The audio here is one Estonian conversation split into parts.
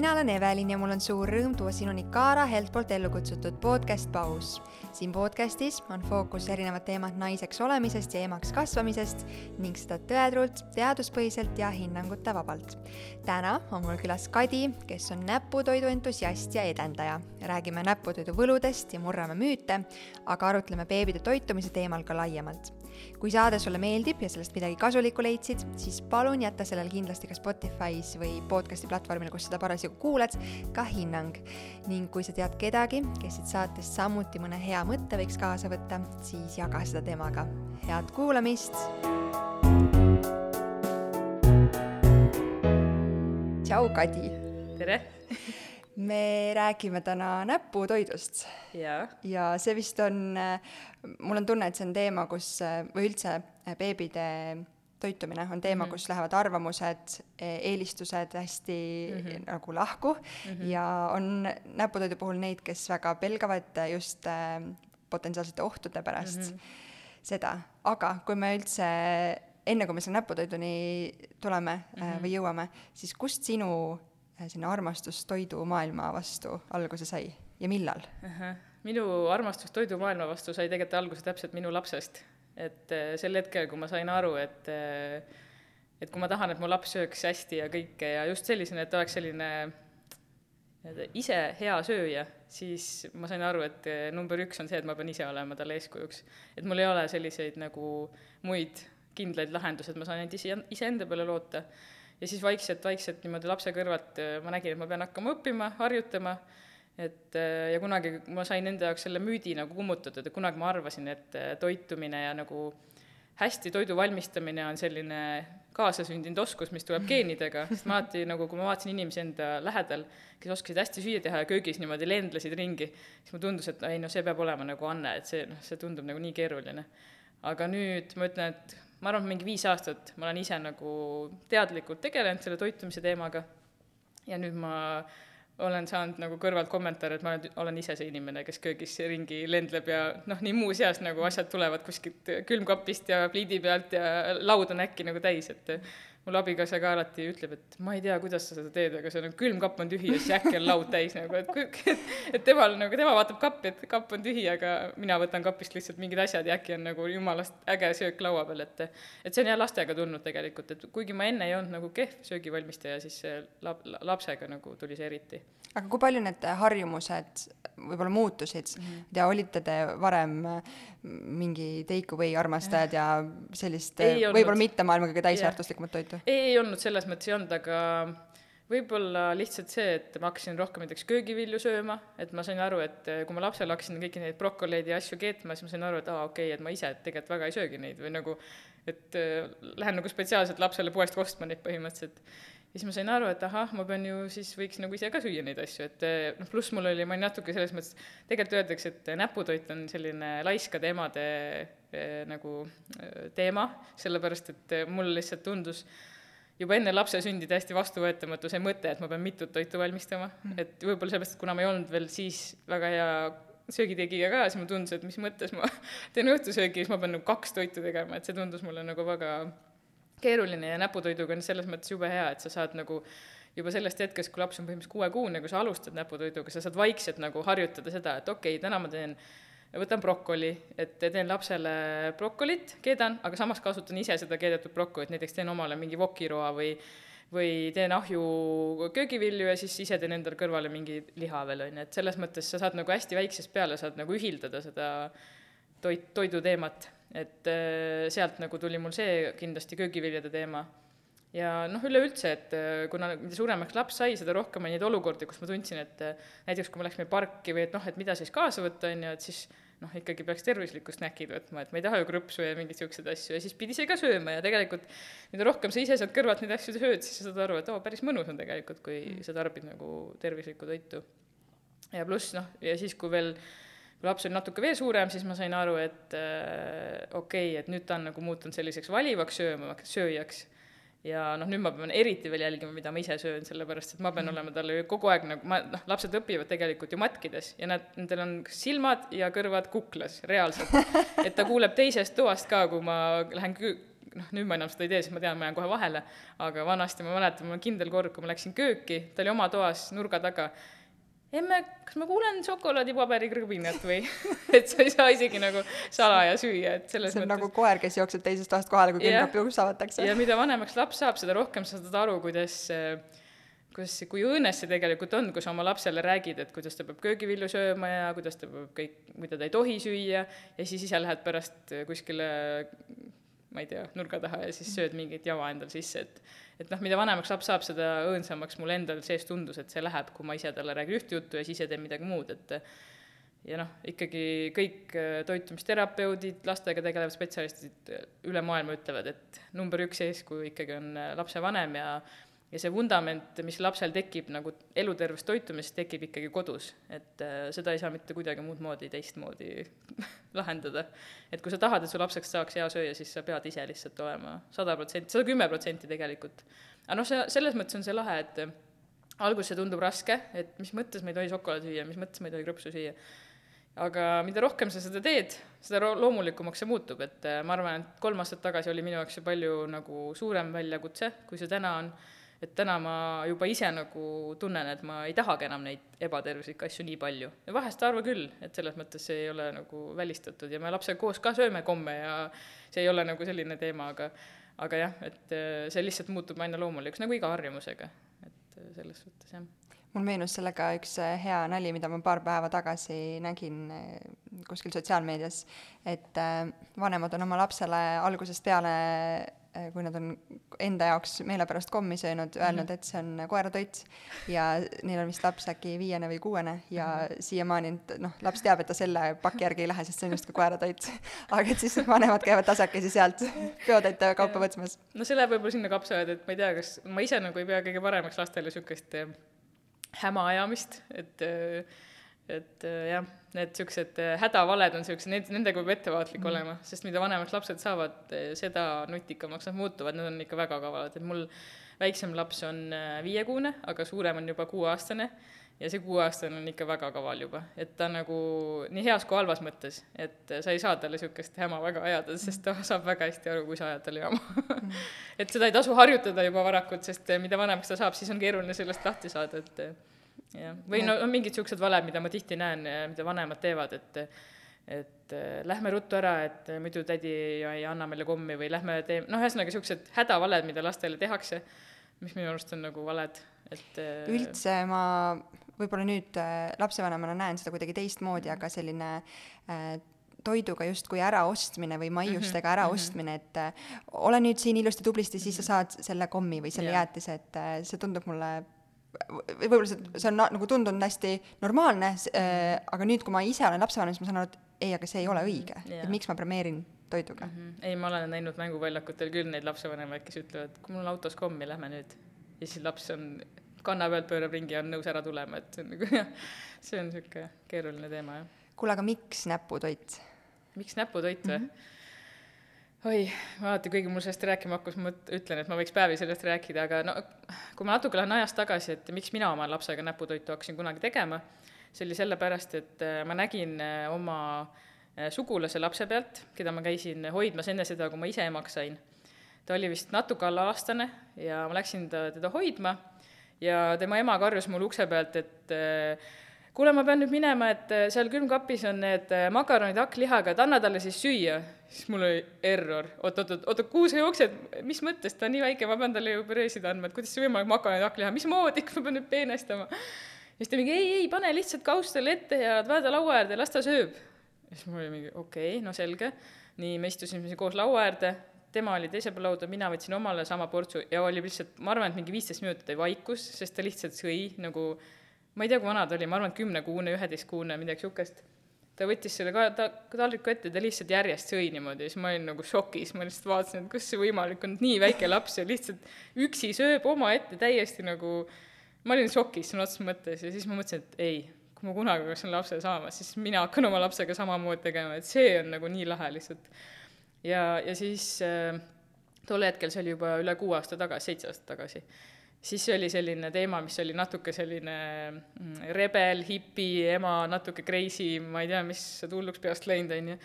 mina olen Evelin ja mul on suur rõõm tuua sinuni Kaara Helt poolt ellu kutsutud podcast Paus. siin podcastis on fookus erinevad teemad naiseks olemisest ja emaks kasvamisest ning seda tõetruult, teaduspõhiselt ja hinnangute vabalt. täna on mul külas Kadi, kes on näputoidu entusiast ja edendaja. räägime näputoidu võludest ja murrame müüte, aga arutleme beebide toitumise teemal ka laiemalt kui saade sulle meeldib ja sellest midagi kasulikku leidsid, siis palun jäta sellele kindlasti ka Spotify's või podcast'i platvormil, kus seda parasjagu kuulad, ka hinnang. ning kui sa tead kedagi, kes siit saatest samuti mõne hea mõtte võiks kaasa võtta, siis jaga seda temaga. head kuulamist! tšau, Kadi! tere! me räägime täna näputoidust. ja see vist on, mul on tunne, et see on teema, kus, või üldse beebide toitumine on teema mm, -hmm. kus lähevad arvamused, eelistused hästi mm -hmm. nagu lahku mm -hmm. ja on näputoidu puhul neid, kes väga pelgavad just äh, potentsiaalsete ohtude pärast mm -hmm. seda, aga kui me üldse enne kui me selle näputoiduni tuleme mm -hmm. või jõuame, siis kust sinu Äh, selline armastus toidumaailma vastu alguse sai ja millal uh? -huh. minu armastus toidumaailma vastu sai tegelikult alguse täpselt minu lapsest. et äh, sel hetkel, kui ma sain aru, et äh, et kui ma tahan, et mu laps sööks hästi ja kõike ja just sellisena, et oleks selline nii-öelda ise hea sööja, siis ma sain aru, et number üks on see, et ma pean ise olema talle eeskujuks. et mul ei ole selliseid nagu muid kindlaid lahendusi, et ma saan ainult ise, iseenda peale loota ja siis vaikselt, vaikselt niimoodi lapse kõrvalt äh, ma nägin, et ma pean hakkama õppima, harjutama, et äh, ja kunagi ma sain enda jaoks selle müüdi nagu kummutatud, et kunagi ma arvasin, et äh, toitumine ja nagu hästi toidu valmistamine on selline kaasasündinud oskus, mis tuleb geenidega, sest ma alati nagu, kui ma vaatasin inimesi enda lähedal, kes oskasid hästi süüa teha ja köögis niimoodi lendlesid ringi, siis mulle tundus, et ei noh, see peab olema nagu anne, et see noh, see tundub nagu nii keeruline. aga nüüd ma ütlen, et ma arvan, et mingi viis aastat ma olen ise nagu teadlikult tegelenud selle toitumise teemaga. Ja nüüd ma olen saanud nagu kõrvalt kommentaare, et ma olen, ise see inimene, kes köögis ringi lendleb ja noh, nii muuseas nagu asjad tulevad kuskilt külmkapist ja pliidi pealt ja laud on äkki nagu täis, et mul abikaasa ka alati ütleb, et ma ei tea, kuidas sa seda teed, aga see on külmkapp on tühi ja siis äkki on laud täis nagu, et et temal nagu, tema vaatab kappi, et kapp on tühi, aga mina võtan kapist lihtsalt mingid asjad ja äkki on nagu jumalast äge söök laua peal, et et see on jah lastega tulnud tegelikult, et kuigi ma enne ei olnud nagu kehv söögivalmistaja, siis lap-, lapsega nagu tuli see eriti. Aga kui palju need harjumused võib-olla muutusid? Mm, -hmm. ja olite te varem mingi take away armastajad ja sellist võib-olla mitte maailma kõige täisväärtuslikumat toitu? ei, ei olnud, selles mõttes ei olnud, aga võib-olla lihtsalt see, et ma hakkasin rohkem näiteks köögivilju sööma, et ma sain aru, et kui ma lapsele hakkasin kõiki neid brokoleid ja asju keetma, siis ma sain aru, et aa, okei okay,, et ma ise tegelikult väga ei söögi neid. Või nagu, et äh, lähen nagu spetsiaalselt lapsele poest ostma neid põhimõtteliselt ja siis ma sain aru, et ahah, ma pean ju siis, võiks nagu ise ka süüa neid asju, et eh, noh, pluss mul oli, ma olin natuke selles mõttes, tegelikult öeldakse, et näputoit on selline laiskade emade eh, nagu eh, teema, sellepärast et mulle lihtsalt tundus juba enne lapse sündi täiesti vastuvõetamatu see mõte, et ma pean mitut toitu valmistama mm., et võib-olla sellepärast, et kuna ma ei olnud veel siis väga hea söögitegija ka, siis mulle tundus, et mis mõttes ma teen õhtusöögi, siis ma pean nagu kaks toitu tegema, et see tundus mulle nagu väga keeruline ja näputoiduga on selles mõttes jube hea, et sa saad nagu juba sellest hetkest, kui laps on põhimõtteliselt kuuekuune, kui sa alustad näputoiduga, sa saad vaikselt nagu harjutada seda, et okei okay,, täna ma teen võtan brokoli, et teen lapsele brokolit, keedan, aga samas kasutan ise seda keedetud brokolit, näiteks teen omale mingi vokiroa või või teen ahju köögivilju ja siis ise teen endale kõrvale mingi liha veel, on ju, et selles mõttes sa saad nagu hästi väiksest peale, saad nagu ühildada seda toit, toiduteemat et äh, sealt nagu tuli mul see kindlasti köögiviljade teema. ja noh, üleüldse, et äh, kuna mida suuremaks laps sai, seda rohkem on neid olukordi, kus ma tundsin, et äh, näiteks kui me läksime parki või et noh, et mida siis kaasa võtta, on ju, et siis noh, ikkagi peaks tervislikku snäkid võtma, et ma ei taha ju krõpsu ja mingeid niisuguseid asju ja siis pidi ise ka sööma ja tegelikult mida rohkem sa ise sealt kõrvalt neid asju sööd, siis sa saad aru, et oo, päris mõnus on tegelikult, kui mm. sa tarbid nagu tervislikku toitu. ja pluss noh, ja siis, kui veel kui laps oli natuke veel suurem, siis ma sain aru, et äh, okei okay,, et nüüd ta on nagu muutunud selliseks valivaks söömaks, sööjaks. ja noh, nüüd ma pean eriti veel jälgima, mida ma ise söön, sellepärast et ma pean mm. olema talle kogu aeg nagu, ma noh, lapsed õpivad tegelikult ju matkides ja nad, nendel on silmad ja kõrvad kuklas, reaalselt. et ta kuuleb teisest toast ka, kui ma lähen kü-, noh, nüüd ma enam seda ei tee, sest ma tean, ma jään kohe vahele, aga vanasti ma mäletan, mul on kindel kord, kui ma läksin kööki, ta oli oma toas nurga taga, emme, kas ma kuulen šokolaadipaberikrõbinat või et sa ei saa isegi nagu salaja süüa, et selles see on mõttes nagu koer, kes jookseb teisest toast kohale, kui Jah. külmkapi uks avatakse. ja mida vanemaks laps saab, seda rohkem sa saad aru, kuidas kuidas, kui õõnes see tegelikult on, kui sa oma lapsele räägid, et kuidas ta peab köögivilju sööma ja kuidas ta peab kõik, mida ta ei tohi süüa, ja siis ise lähed pärast kuskile ma ei tea, nurga taha ja siis sööd mingit jama endale sisse, et et noh, mida vanemaks laps saab, seda õõnsamaks mul endal sees tundus, et see läheb, kui ma ise talle räägin ühte juttu ja siis ise teen midagi muud, et ja noh, ikkagi kõik äh, toitumisterapeudid, lastega tegelevad spetsialistid üle maailma ütlevad, et number üks eeskuju ikkagi on äh, lapsevanem ja ja see vundament, mis lapsel tekib nagu elutervest toitumisest, tekib ikkagi kodus. et äh, seda ei saa mitte kuidagi muud moodi, teistmoodi lahendada. et kui sa tahad, et su lapseks saaks hea sööja, siis sa pead ise lihtsalt olema sada protsenti, sada kümme protsenti tegelikult. aga noh, see, selles mõttes on see lahe, et äh, alguses see tundub raske, et mis mõttes ma ei tohi šokolaadi süüa, mis mõttes ma ei tohi krõpsu süüa aga mida rohkem sa seda teed, seda loomulikumaks see muutub, et äh, ma arvan, et kolm aastat tagasi oli minu jaoks see palju nagu suurem väljakutse, kui see täna on. Et täna ma juba ise nagu tunnen, et ma ei tahagi enam neid ebatervislikke asju nii palju. ja vahest harva küll, et selles mõttes see ei ole nagu välistatud. Ja me lapsega koos ka sööme komme ja see ei ole nagu selline teema, aga aga jah, et äh, see lihtsalt muutub aina loomulikuks, nagu iga harjumusega, et äh, selles suhtes jah. Mul meenus sellega üks äh, hea nali, mida ma paar päeva tagasi nägin kuskil sotsiaalmeedias, et vanemad on oma lapsele algusest peale, kui nad on enda jaoks meelepärast kommi söönud, öelnud, et see on koeratoit ja neil on vist laps äkki viiene või kuuene ja siiamaani noh, laps teab, et ta selle paki järgi ei lähe, sest see on justkui koeratoit. aga et siis vanemad käivad tasakesi sealt peotäite kaupa võtmas. no see läheb võib-olla sinna kapsaaeda, et ma ei tea, kas ma ise nagu ei pea kõige paremaks lastele niisugust eh, häma ajamist, et eh, et eh, jah, need niisugused hädavaled on niisugused, need, nendega peab ettevaatlik mm. olema, sest mida vanemaks lapsed saavad, seda nutikamaks nad muutuvad, need on ikka väga kavalad, et mul väiksem laps on viiekuune, aga suurem on juba kuueaastane. Ja see kuueaastane on ikka väga kaval juba, et ta nagu nii heas kui halvas mõttes, et sa ei saa talle niisugust häma väga ajada, sest ta saab väga hästi aru, kui sa ajad talle jama. Mm. et seda ei tasu harjutada juba varakult, sest mida vanemaks ta saab, siis on keeruline sellest lahti saada, et jah, või no on mingid niisugused valed, mida ma tihti näen, mida vanemad teevad, et et äh, lähme ruttu ära, et muidu tädi ei anna meile kommi või lähme tee-, noh, ühesõnaga niisugused hädavaled, mida lastele tehakse, mis minu arust on nagu valed, et äh, üldse ma võib-olla nüüd äh, lapsevanemana näen seda kuidagi teistmoodi, aga selline äh, toiduga justkui äraostmine või maiustega äraostmine, et äh, ole nüüd siin ilusti tublisti, siis sa saad selle kommi või selle Jaa. jäätise, et äh, see tundub mulle võib-olla see, see on na- nagu tundunud hästi normaalne, äh, aga nüüd, kui ma ise olen lapsevanem, siis ma saan aru, et ei, aga see ei ole õige Jaa. et miks ma premeerin toiduga mm. Mhm. ei, ma olen näinud mänguväljakutel küll neid lapsevanemaid, kes ütlevad, kui mul on autos kommi, lähme nüüd. ja siis laps on kanna pealt, pöörab ringi ja on nõus ära tulema, et see on nagu jah, see on niisugune keeruline teema, jah. kuule, aga miks näputoit? miks näputoit või mm? -hmm. Oi, alati, kuigi mul sellest rääkima hakkas, ma ütlen, et ma võiks päevi sellest rääkida, aga no kui ma natuke lähen ajas tagasi, et miks mina oma lapsega näputoitu hakkasin kunagi tegema, see oli sellepärast, et äh, ma nägin äh, oma äh, sugulase lapse pealt, keda ma käisin hoidmas enne seda, kui ma ise emaks sain. ta oli vist natuke alla aastane ja ma läksin ta, teda hoidma ja tema ema karjus mul ukse pealt, et kuule, ma pean nüüd minema, et äh, seal külmkapis on need äh, makaronid hakklihaga, et anna talle siis süüa. siis mul oli error, oot, oot, oot, oota, kuhu sa jooksed, mis mõttes, ta on nii väike, ma pean talle ju püreesid andma, et kuidas see võimalik, makaronid hakkliha, mismoodi, ma pean nüüd peenestama? ja siis ta mingi ei, ei, pane lihtsalt kauss talle ette ja pane ta laua äärde las ta sööb. siis mul oli mingi okei okay,, no selge. nii, me istusime koos laua äärde, tema oli teisel pool lauda, mina võtsin omale sama portsu ja oli lihtsalt, ma arvan, et mingi viisteist minutit oli vaikus, sest ta lihtsalt sõi nagu ma ei tea, kui vana ta oli, ma arvan, et kümnekuune, üheteistkuune, midagi niisugust. ta võttis selle ka ta taldriku ette, ta lihtsalt järjest sõi niimoodi ja siis ma olin nagu šokis, ma lihtsalt vaatasin, et kuidas see võimalik on, nii väike laps ja lihtsalt üksi sööb omaette täiesti nagu, ma olin šokis sõna otseses mõttes ja siis ma mõtlesin, et ei, kui ma kunagi peaksin lapse saama, siis mina hakkan oma lapsega samamoodi tegema, et see on nagu nii lahe lihtsalt. ja, ja siis äh, tol hetkel, see oli juba üle kuue aasta tagasi, seitse aastat tagasi, siis see oli selline teema, mis oli natuke selline mm, rebel, hipi, ema natuke crazy, ma ei tea, mis hulluks peast läinud, on ju.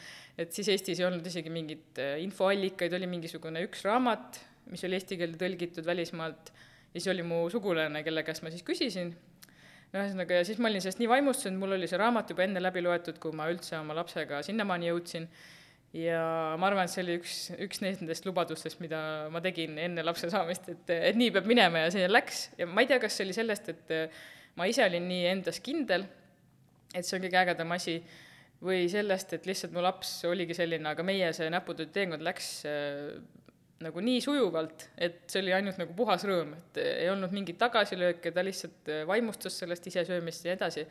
et siis Eestis ei olnud isegi mingeid äh, infoallikaid, oli mingisugune üks raamat, mis oli eesti keelde tõlgitud välismaalt, ja siis oli mu sugulane, kelle käest ma siis küsisin, ühesõnaga, ja siis ma olin sellest nii vaimustunud, mul oli see raamat juba enne läbi loetud, kui ma üldse oma lapsega sinnamaani jõudsin ja ma arvan, et see oli üks, üks nendest lubadustest, mida ma tegin enne lapse saamist, et, et nii peab minema ja see läks. Ja ma ei tea, kas see oli sellest, et ma ise olin nii endas kindel, et see on kõige ägedam asi, või sellest, et lihtsalt mu laps oligi selline, aga meie see näputöö teekond läks äh, nagu nii sujuvalt, et see oli ainult nagu puhas rõõm, et ei olnud mingit tagasilööke, ta lihtsalt vaimustus sellest isesöömist ja nii edasi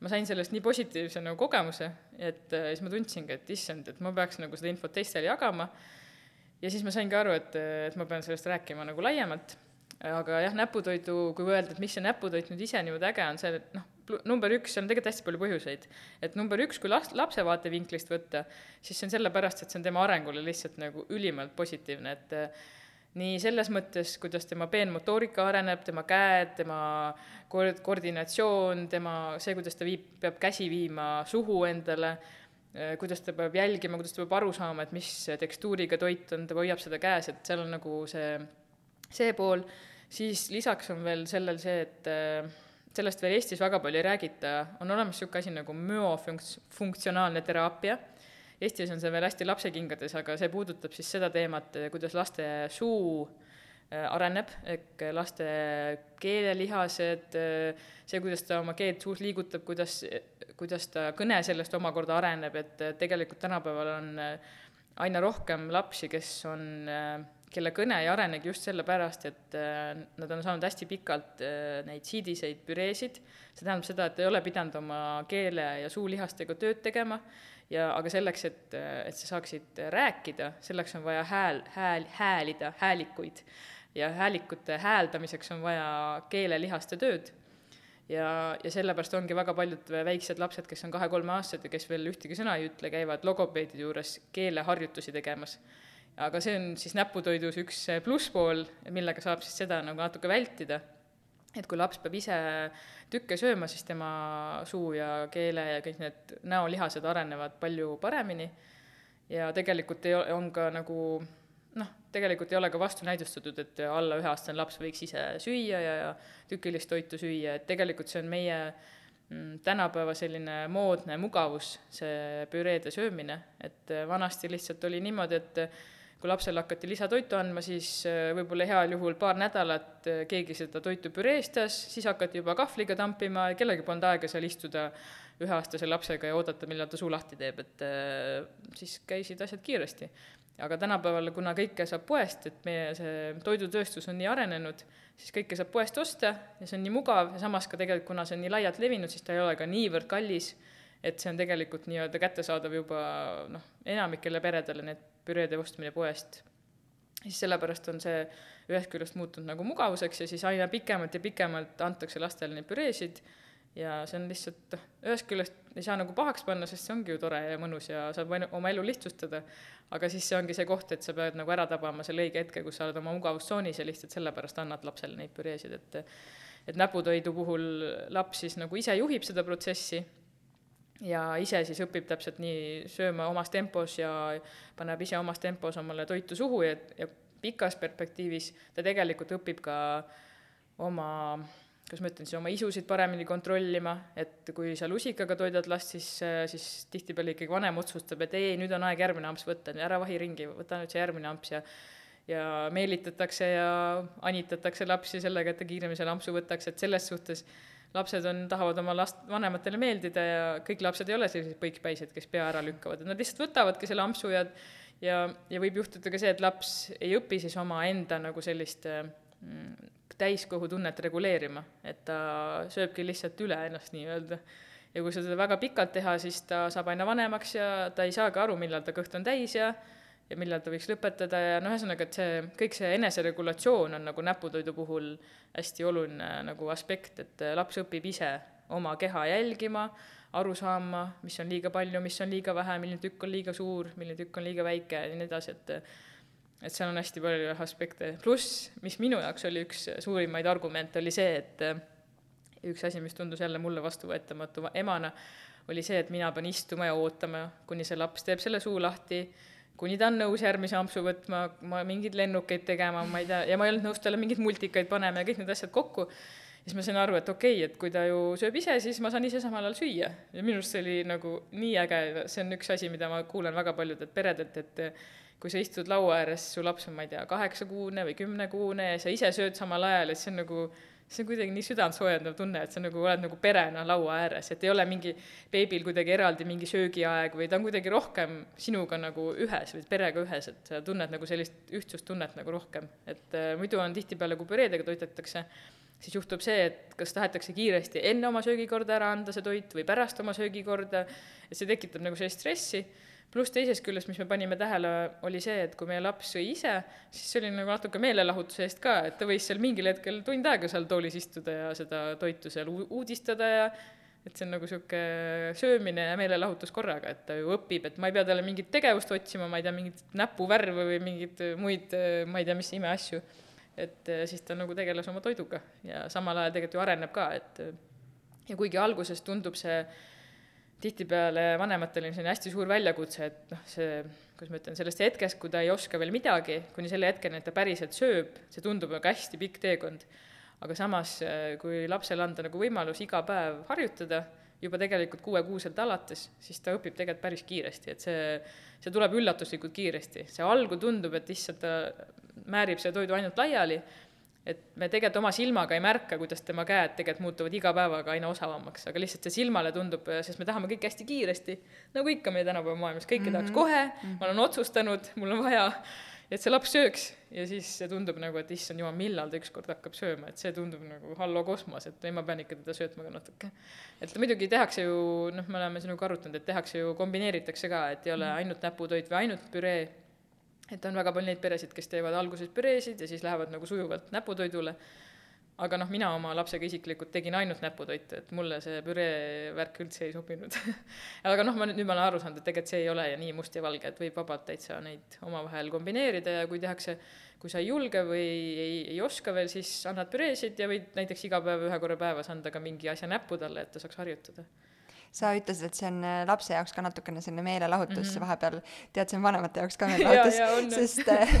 ma sain sellest nii positiivse nagu kogemuse, et äh, siis ma tundsingi, et issand, et ma peaks nagu seda infot teistele jagama, ja siis ma saingi aru, et, et ma pean sellest rääkima nagu laiemalt, aga jah, näputoidu, kui öelda, et mis see näputoit nüüd ise niimoodi äge on, see noh, number üks, seal on tegelikult hästi palju põhjuseid. et number üks, kui last, lapse vaatevinklist võtta, siis see on sellepärast, et see on tema arengule lihtsalt nagu ülimalt positiivne, et nii selles mõttes, kuidas tema peenmotoorika areneb, tema käed, tema koord-, koordinatsioon, tema see, kuidas ta viib, peab käsi viima suhu endale, eh, kuidas ta peab jälgima, kuidas ta peab aru saama, et mis tekstuuriga toit on, ta hoiab seda käes, et seal on nagu see, see pool, siis lisaks on veel sellel see, et eh, sellest veel Eestis väga palju ei räägita, on olemas niisugune asi nagu müofunks-, funktsionaalne teraapia Eestis on see veel hästi lapsekingades, aga see puudutab siis seda teemat, kuidas laste suu äh, areneb, ehk laste keelelihased, äh, see, kuidas ta oma keelt suus liigutab, kuidas, kuidas ta kõne sellest omakorda areneb, et tegelikult tänapäeval on äh, aina rohkem lapsi, kes on, kelle kõne ei arenegi just sellepärast, et nad on saanud hästi pikalt neid siidiseid püreesid, see tähendab seda, et ei ole pidanud oma keele ja suulihastega tööd tegema ja aga selleks, et, et sa saaksid rääkida, selleks on vaja hääl, hääl, häälida, häälikuid. ja häälikute hääldamiseks on vaja keelelihaste tööd. ja, ja sellepärast ongi väga paljud väiksed lapsed, kes on kahe-kolmeaastased ja kes veel ühtegi sõna ei ütle, käivad logopeedide juures keeleharjutusi tegemas. aga see on siis näputoidus üks plusspool, millega saab siis seda nagu natuke vältida et kui laps peab ise tükke sööma, siis tema suu ja keele ja kõik need näolihased arenevad palju paremini. Ja tegelikult ei on ka nagu noh, tegelikult ei ole ka vastunäidustatud, et alla üheaastane laps võiks ise süüa ja, ja tükilist toitu süüa, et tegelikult see on meie mm, tänapäeva selline moodne mugavus, see püreede söömine, et vanasti lihtsalt oli niimoodi, et kui lapsele hakati lisatoitu andma, siis äh, võib-olla heal juhul paar nädalat äh, keegi seda toitu püreestas, siis hakati juba kahvliga tampima ja kellelgi polnud aega seal istuda üheaastase lapsega ja oodata, millal ta suu lahti teeb, et äh, siis käisid asjad kiiresti. aga tänapäeval, kuna kõike saab poest, et meie see toidutööstus on nii arenenud, siis kõike saab poest osta ja see on nii mugav ja samas ka tegelikult, kuna see on nii laialt levinud, siis ta ei ole ka niivõrd kallis, et see on tegelikult nii-öelda kättesaadav juba noh, enamikele peredele, need püreede ostmine poest, siis sellepärast on see ühest küljest muutunud nagu mugavuseks ja siis aina pikemalt ja pikemalt antakse lastele neid püreesid ja see on lihtsalt ühest küljest ei saa nagu pahaks panna, sest see ongi ju tore ja mõnus ja saab oma elu lihtsustada, aga siis see ongi see koht, et sa pead nagu ära tabama selle õige hetke, kus sa oled oma mugavustsoonis ja lihtsalt sellepärast annad lapsele neid püreesid, et et näputoidu puhul laps siis nagu ise juhib seda protsessi ja ise siis õpib täpselt nii sööma omas tempos ja paneb ise omas tempos omale toitu suhu ja, ja pikas perspektiivis ta tegelikult õpib ka oma, kuidas ma ütlen siis, oma isusid paremini kontrollima, et kui sa lusikaga toidad last, siis, siis tihtipeale ikkagi vanem otsustab, et ei, nüüd on aeg järgmine amps võtta, ära vahi ringi, võta nüüd see järgmine amps. Ja ja meelitatakse ja anitatakse lapsi sellega, et ta kiiremini selle ampsu võtaks, et selles suhtes lapsed on, tahavad oma last, vanematele meeldida ja kõik lapsed ei ole sellised põikpäised, kes pea ära lükkavad, et nad lihtsalt võtavadki selle ampsu ja ja, ja võib juhtuda ka see, et laps ei õpi siis omaenda nagu sellist mm, täiskohutunnet reguleerima, et ta sööbki lihtsalt üle ennast nii-öelda. ja kui seda väga pikalt teha, siis ta saab aina vanemaks ja ta ei saagi aru, millal ta kõht on täis ja ja millal ta võiks lõpetada ja noh, ühesõnaga, et see, kõik see eneseregulatsioon on nagu näputoidu puhul hästi oluline nagu aspekt, et laps õpib ise oma keha jälgima, aru saama, mis on liiga palju, mis on liiga vähe, milline tükk on liiga suur, milline tükk on liiga väike ja nii edasi, et et seal on hästi palju aspekte, pluss, mis minu jaoks oli üks suurimaid argumente, oli see, et üks asi, mis tundus jälle mulle vastuvõetamatu emana, oli see, et mina pean istuma ja ootama, kuni see laps teeb selle suu lahti, kuni ta on nõus järgmise ampsu võtma, ma mingeid lennukeid tegema, ma ei tea, ja ma ei olnud nõus talle mingeid multikaid panema ja kõik need asjad kokku, siis ma sain aru, et okei okay,, et kui ta ju sööb ise, siis ma saan ise samal ajal süüa. ja minu arust see oli nagu nii äge, see on üks asi, mida ma kuulen väga paljudelt peredelt, et kui sa istud laua ääres, su laps on, ma ei tea, kaheksakuune või kümnekuune ja sa ise sööd samal ajal, et see on nagu see on kuidagi nii südantsoojendav tunne, et sa nagu oled nagu perena laua ääres, et ei ole mingi beebil kuidagi eraldi mingi söögiaeg või ta on kuidagi rohkem sinuga nagu ühes või perega ühes, et sa tunned nagu sellist ühtsustunnet nagu rohkem. et äh, muidu on tihtipeale, kui püreedega toidetakse, siis juhtub see, et kas tahetakse kiiresti enne oma söögikorda ära anda see toit või pärast oma söögikorda, et see tekitab nagu sellist stressi pluss teisest küljest, mis me panime tähele, oli see, et kui meie laps sõi ise, siis see oli nagu natuke meelelahutuse eest ka, et ta võis seal mingil hetkel tund aega seal toolis istuda ja seda toitu seal uudistada ja et see on nagu niisugune söömine ja meelelahutus korraga, et ta ju õpib, et ma ei pea talle mingit tegevust otsima, ma ei tea, mingit näpuvärve või mingeid muid, ma ei tea, mis imeasju. et siis ta nagu tegeles oma toiduga ja samal ajal tegelikult ju areneb ka, et ja kuigi alguses tundub see tihtipeale vanematel on selline hästi suur väljakutse, et noh, see, kuidas ma ütlen, sellest hetkest, kui ta ei oska veel midagi, kuni selle hetkeni, et ta päriselt sööb, see tundub nagu hästi pikk teekond. aga samas, kui lapsele anda nagu võimalus iga päev harjutada, juba tegelikult kuuekuuselt alates, siis ta õpib tegelikult päris kiiresti, et see, see tuleb üllatuslikult kiiresti. see algul tundub, et issand, ta määrib selle toidu ainult laiali et me tegelikult oma silmaga ei märka, kuidas tema käed tegelikult muutuvad iga päevaga aina osavamaks, aga lihtsalt see silmale tundub, sest me tahame kõike hästi kiiresti, nagu ikka meie tänapäeva maailmas, kõike mm -hmm. tahaks kohe mm, -hmm. ma olen otsustanud, mul on vaja, et see laps sööks ja siis see tundub nagu, et issand jumal, millal ta ükskord hakkab sööma, et see tundub nagu hallo kosmos, et ei, ma pean ikka teda söötma ka natuke. et muidugi tehakse ju, noh, me oleme sinuga arutanud, et tehakse ju, kombineeritakse ka, et ei ole mhm. ainult näputoit või ainult püree et on väga palju neid peresid, kes teevad alguses püreesid ja siis lähevad nagu sujuvalt näputoidule, aga noh, mina oma lapsega isiklikult tegin ainult näputoitu, et mulle see püree värk üldse ei sobinud. Aga noh, ma nüüd, nüüd ma olen aru saanud, et tegelikult see ei ole nii must ja valge, et võib vabalt täitsa neid omavahel kombineerida ja kui tehakse, kui sa ei julge või ei, ei oska veel, siis annad püreesid ja võid näiteks iga päev ühe korra päevas anda ka mingi asja näppu talle, et ta saaks harjutada sa ütlesid, et see on äh, lapse jaoks ka natukene selline meelelahutus mm, -hmm. vahepeal tead, see on vanemate jaoks ka meelelahutus sest äh,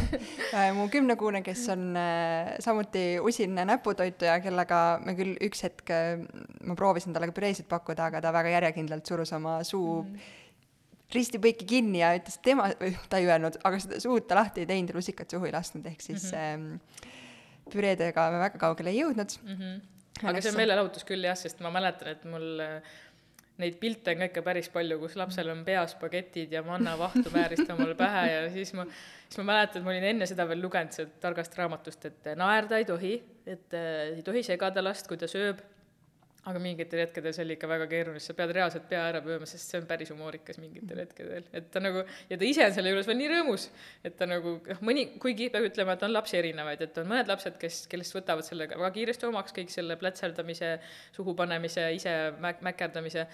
äh, mu kümnekuune, kes on äh, samuti usin näputoituja, kellega me küll üks hetk äh,, ma proovisin talle ka püreesid pakkuda, aga ta väga järjekindlalt surus oma suu mm -hmm ristipõiki kinni ja ütles, et tema, ta ei öelnud, aga seda suud ta lahti ei teinud ja lusikat suhu ei lasknud, ehk siis mm -hmm. ähm, püreedega me väga kaugele ei jõudnud mm. -hmm. aga see on meelelahutus küll jah, sest ma mäletan, et mul äh, neid pilte on ka ikka päris palju, kus lapsel on peas spagetid ja mannavahtu määrist omale pähe ja siis ma, siis ma mäletan, et ma olin enne seda veel lugenud sealt targast raamatust, et naerda ei tohi, et äh, ei tohi segada last, kui ta sööb aga mingitel hetkedel see oli ikka väga keeruline, sa pead reaalselt pea ära pöörama, sest see on päris humoorikas mingitel mhm. hetkedel, et ta nagu, ja ta ise on selle juures veel nii rõõmus, et ta nagu noh, mõni, kuigi peab ütlema, et on lapsi erinevaid, et on mõned lapsed, kes, kellest võtavad selle väga kiiresti omaks, kõik selle plätserdamise, suhu panemise, ise mäk-, mäkerdamise,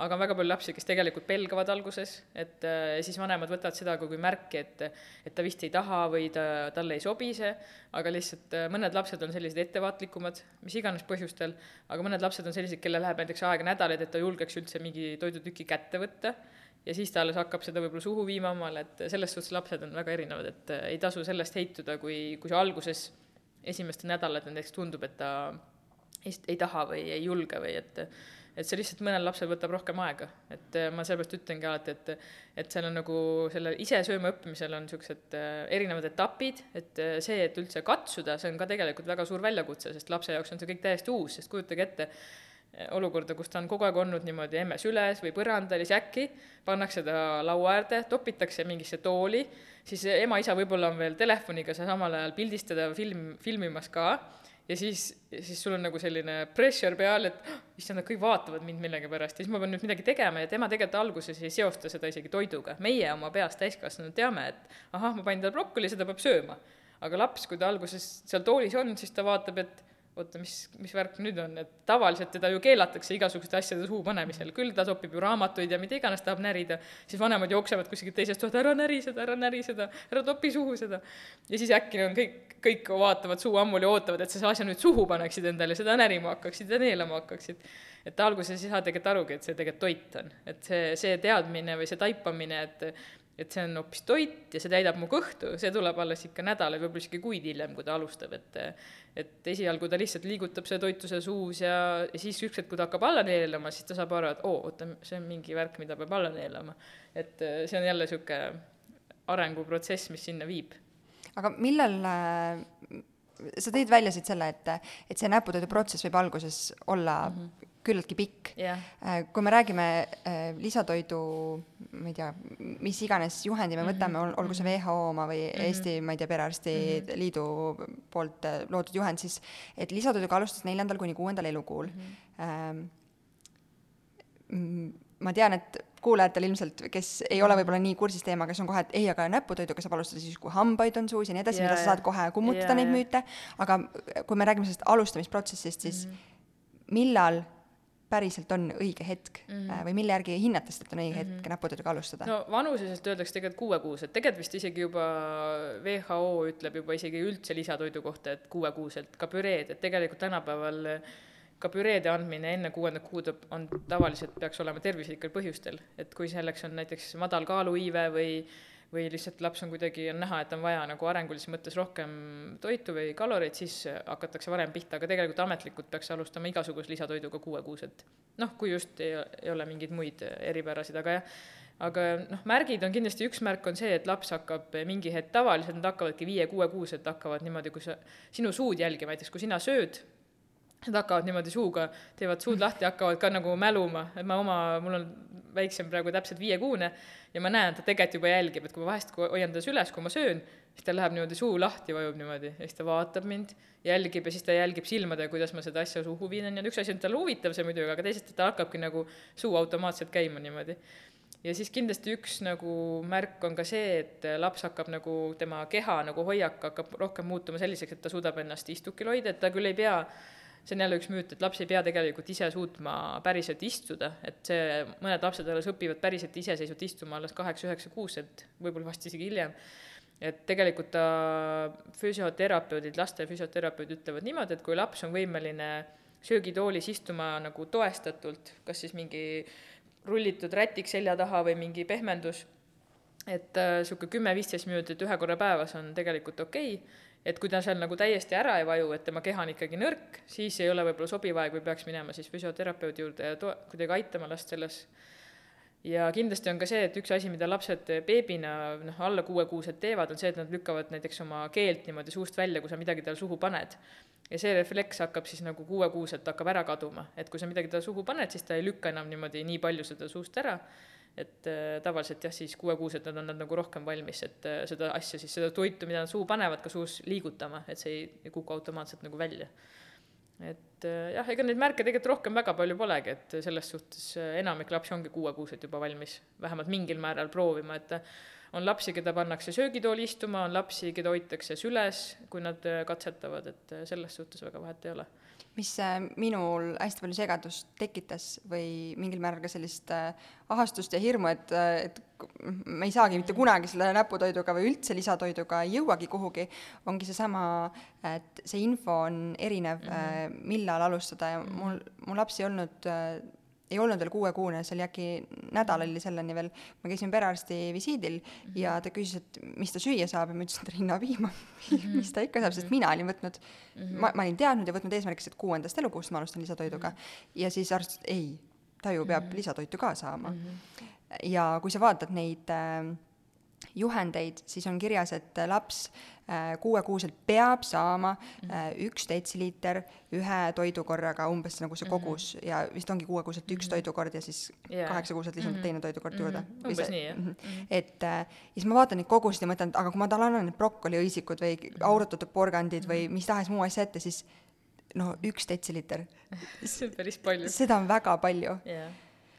aga on väga palju lapsi, kes tegelikult pelgavad alguses, et äh, siis vanemad võtavad seda kui märki, et et ta vist ei taha või ta, talle ei sobi see, aga lihtsalt äh, mõned lapsed on sellised ettevaatlikumad, mis iganes põhjustel, aga mõned lapsed on sellised, kellel läheb näiteks aega nädalaid, et ta julgeks üldse mingi toidutüki kätte võtta. Ja siis ta alles hakkab seda võib-olla suhu viima omale, et selles suhtes lapsed on väga erinevad, et äh, ei tasu sellest heituda, kui, kui see alguses esimestel nädalatel näiteks tundub, et ta ei, ei taha või ei julge või et et see lihtsalt mõnel lapsel võtab rohkem aega, et äh, ma sellepärast ütlengi alati, et et seal on nagu selle ise sööma õppimisel on niisugused äh, erinevad etapid, et äh, see, et üldse katsuda, see on ka tegelikult väga suur väljakutse, sest lapse jaoks on see kõik täiesti uus, sest kujutage ette, olukorda, kus ta on kogu aeg olnud niimoodi emme süles või põrandal ja siis äkki pannakse ta laua äärde, topitakse mingisse tooli, siis ema-isa võib-olla on veel telefoniga seal samal ajal pildistada, film, filmimas ka ja siis, siis sul on nagu selline pressure peal, et oh, issand, nad kõik vaatavad mind millegipärast ja siis ma pean nüüd midagi tegema ja tema tegelikult alguses ei seosta seda isegi toiduga. meie oma peas täiskasvanud teame, et ahah, ma panin talle brokoli, seda peab sööma. aga laps, kui ta alguses seal toolis on, siis ta vaatab, et oota, mis, mis värk nüüd on, et tavaliselt teda ju keelatakse igasuguste asjade suhu panemisel, küll ta topib ju raamatuid ja mida iganes tahab närida, siis vanemad jooksevad kuskilt teisest toast, ära näri seda, ära näri seda, ära topi suhu seda. ja siis äkki on kõik, kõik vaatavad suu ammuli ootavad, et sa selle asja nüüd suhu paneksid endale, seda närima hakkaksid ja neelama hakkaksid. et alguses ei saa tegelikult arugi, et see tegelikult toit on, et see, see teadmine või see taipamine, et et see on hoopis toit ja see täidab mu kõhtu, see tuleb alles ikka nädalaid, võib-olla isegi kuid hiljem, kui ta alustab, et et esialgu ta lihtsalt liigutab selle toitu seal suus ja, ja siis ükskord, kui ta hakkab alla neelama, siis ta saab aru, et oo, oota, see on mingi värk, mida peab alla neelama. et äh, see on jälle niisugune arenguprotsess, mis sinna viib. aga millal äh, sa tõid välja siit selle, et, et see näputööde protsess võib alguses olla mm -hmm küllaltki pikk yeah.. Äh, kui me räägime äh, lisatoidu, ma ei tea, mis iganes juhendi me võtame mm, -hmm. olgu see WHO oma või mm -hmm. Eesti, ma ei tea, Perearstide mm -hmm. Liidu poolt äh, loodud juhend, siis et lisatoiduga alustas neljandal kuni kuuendal elukuul mm. -hmm. ma tean, et kuulajatel ilmselt, kes ei ole võib-olla nii kursis teemaga, kes on kohe, et ei, aga näputoiduga saab alustada siis, kui hambaid on suus ja nii edasi yeah,, mida sa saad kohe kummutada yeah, neid müüte, aga kui me räägime sellest alustamisprotsessist, siis mm -hmm. millal päriselt on õige hetk mm -hmm. või mille järgi hinnates, et on õige hetk mm -hmm. näputöödega alustada? no vanuseselt öeldakse tegelikult kuuekuused, tegelikult vist isegi juba WHO ütleb juba isegi üldse lisatoidu kohta, et kuuekuuselt, ka püreed, et tegelikult tänapäeval ka püreede andmine enne kuuendat kuud on tavaliselt, peaks olema tervislikel põhjustel, et kui selleks on näiteks madal kaaluiive või või lihtsalt laps on kuidagi, on näha, et on vaja nagu arengulises mõttes rohkem toitu või kaloreid, siis hakatakse varem pihta, aga tegelikult ametlikult peaks alustama igasuguse lisatoiduga kuuekuuselt. noh, kui just ei, ei ole mingeid muid eripärasid, aga jah, aga noh, märgid on kindlasti, üks märk on see, et laps hakkab mingi hetk, tavaliselt nad hakkavadki viie-kuuekuuselt hakkavad niimoodi, kui sa, sinu suud jälgima, näiteks kui sina sööd, Nad hakkavad niimoodi suuga, teevad suud lahti, hakkavad ka nagu mäluma, et ma oma, mul on väiksem praegu täpselt viiekuune ja ma näen, ta tegelikult juba jälgib, et kui ma vahest hoian teda süles, kui ma söön, siis tal läheb niimoodi suu lahti, vajub niimoodi ja siis ta vaatab mind, jälgib ja siis ta jälgib silmadega, kuidas ma seda asja suhu viin, on ju, üks asi on talle huvitav see muidugi, aga teisest ta hakkabki nagu suu automaatselt käima niimoodi. ja siis kindlasti üks nagu märk on ka see, et laps hakkab nagu, tema keha nagu hoiak hakkab rohkem muutuma selliseks, et ta suudab ennast istukil hoida, et ta küll ei pea see on jälle üks müüt, et laps ei pea tegelikult ise suutma päriselt istuda, et see, mõned lapsed alles õpivad päriselt iseseisvalt istuma alles kaheksa-üheksa-kuuselt, võib-olla vast isegi hiljem. et tegelikult ta, füsioterapeudid, laste füsioterapeudid ütlevad niimoodi, et kui laps on võimeline söögitoolis istuma nagu toestatult, kas siis mingi rullitud rätik selja taha või mingi pehmendus, et niisugune äh, kümme-viisteist minutit ühe korra päevas on tegelikult okei okay et kui ta seal nagu täiesti ära ei vaju, et tema keha on ikkagi nõrk, siis ei ole võib-olla sobiv aeg või peaks minema siis füsioterapeudi juurde ja to-, kuidagi aitama last selles. ja kindlasti on ka see, et üks asi, mida lapsed beebina, noh, alla kuuekuused teevad, on see, et nad lükkavad näiteks oma keelt niimoodi suust välja, kui sa midagi talle suhu paned. ja see refleks hakkab siis nagu kuuekuuselt hakkab ära kaduma, et kui sa midagi talle suhu paned, siis ta ei lükka enam niimoodi nii palju seda suust ära et äh, tavaliselt jah, siis kuuekuused nad on nad nagu rohkem valmis, et äh, seda asja siis, seda toitu, mida nad suhu panevad, ka suus liigutama, et see ei, kuku automaatselt nagu välja. et äh, jah, ega neid märke tegelikult rohkem väga palju polegi, et selles suhtes enamik lapsi ongi kuuekuused juba valmis vähemalt mingil määral proovima, et on lapsi, keda pannakse söögitooli istuma, on lapsi, keda hoitakse süles, kui nad katsetavad, et selles suhtes väga vahet ei ole mis äh, minul hästi palju segadust tekitas või mingil määral ka sellist äh, ahastust ja hirmu, et, äh, et me ei saagi mitte kunagi selle näputoiduga või üldse lisatoiduga ei jõuagi kuhugi, ongi seesama, et see info on erinev mm, -hmm. millal alustada ja mul, mu laps ei olnud ei olnud veel kuuekuune, see oli äkki nädal oli selleni veel, ma käisin perearsti visiidil mm -hmm. ja ta küsis, et mis ta süüa saab ja ma ütlesin, et rinnapiima mm, -hmm. mis ta ikka saab, sest mina olin võtnud mm, -hmm. ma, ma olin teadnud ja võtnud eesmärgiks, et kuuendast elukuust ma alustan lisatoiduga mm. -hmm. ja siis arst ütles, ei, ta ju peab mm -hmm. lisatoitu ka saama mm. -hmm. ja kui sa vaatad neid äh, juhendeid, siis on kirjas, et laps äh, kuuekuuselt peab saama mhm. äh, üks detsiliiter ühe toidukorraga, umbes nagu see kogus mm -hmm. ja vist ongi kuuekuuselt üks mm -hmm. toidukord ja siis yeah. kaheksakuuselt lisandub mm -hmm. teine toidukord juurde. -hmm. umbes nii, jah mm. -hmm. et äh, ja siis ma vaatan neid kogusid ja mõtlen, et aga kui ma talle annan need brokkoliõisikud või aurutatud porgandid või mhm. mis tahes muu asja ette, siis no üks detsiliiter see on päris palju. seda on väga palju yeah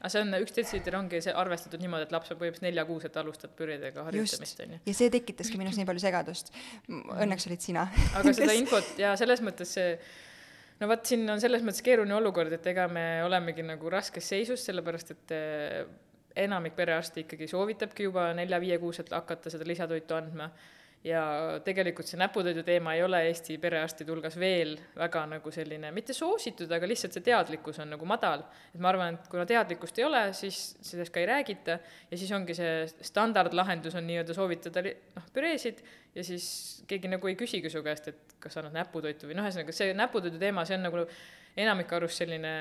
aga see on, üks detsiliiter ongi see arvestatud niimoodi, et laps on põhimõtteliselt neljakuuselt alustab püridega harjutamist, on ju. ja see tekitaski minus nii palju segadust. Õnneks olid sina aga seda infot ja selles mõttes see no vot, siin on selles mõttes keeruline olukord, et ega me olemegi nagu raskes seisus, sellepärast et eh, enamik perearste ikkagi soovitabki juba nelja-viiekuuselt hakata seda lisatoitu andma ja tegelikult see näputoidu teema ei ole Eesti perearstide hulgas veel väga nagu selline, mitte soositud, aga lihtsalt see teadlikkus on nagu madal. et ma arvan, et kuna teadlikkust ei ole, siis sellest ka ei räägita. Ja siis ongi see standardlahendus on nii-öelda soovitada noh, püreesid. Ja siis keegi nagu ei küsigi su käest, et kas sa annad näputoitu või noh, ühesõnaga see näputoidu teema, see on nagu enamike arust selline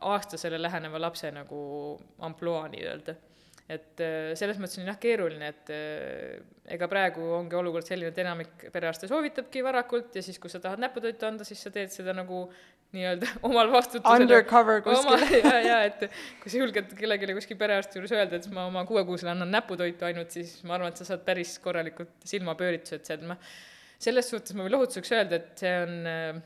aastasele läheneva lapse nagu ampluaa nii-öelda et äh, selles mõttes on jah keeruline, et äh, ega praegu ongi olukord selline, et enamik perearste soovitabki varakult ja siis, kui sa tahad näputoitu anda, siis sa teed seda nagu nii-öelda omal vastutusel. Undercover kuskil. ja, ja et kui sa julged kellelegi kuskil perearsti juures öelda, et ma oma kuuekuusele annan näputoitu ainult, siis ma arvan, et sa saad päris korralikult silmapööritused sealt, ma selles suhtes ma võin lohutuseks öelda, et see on äh,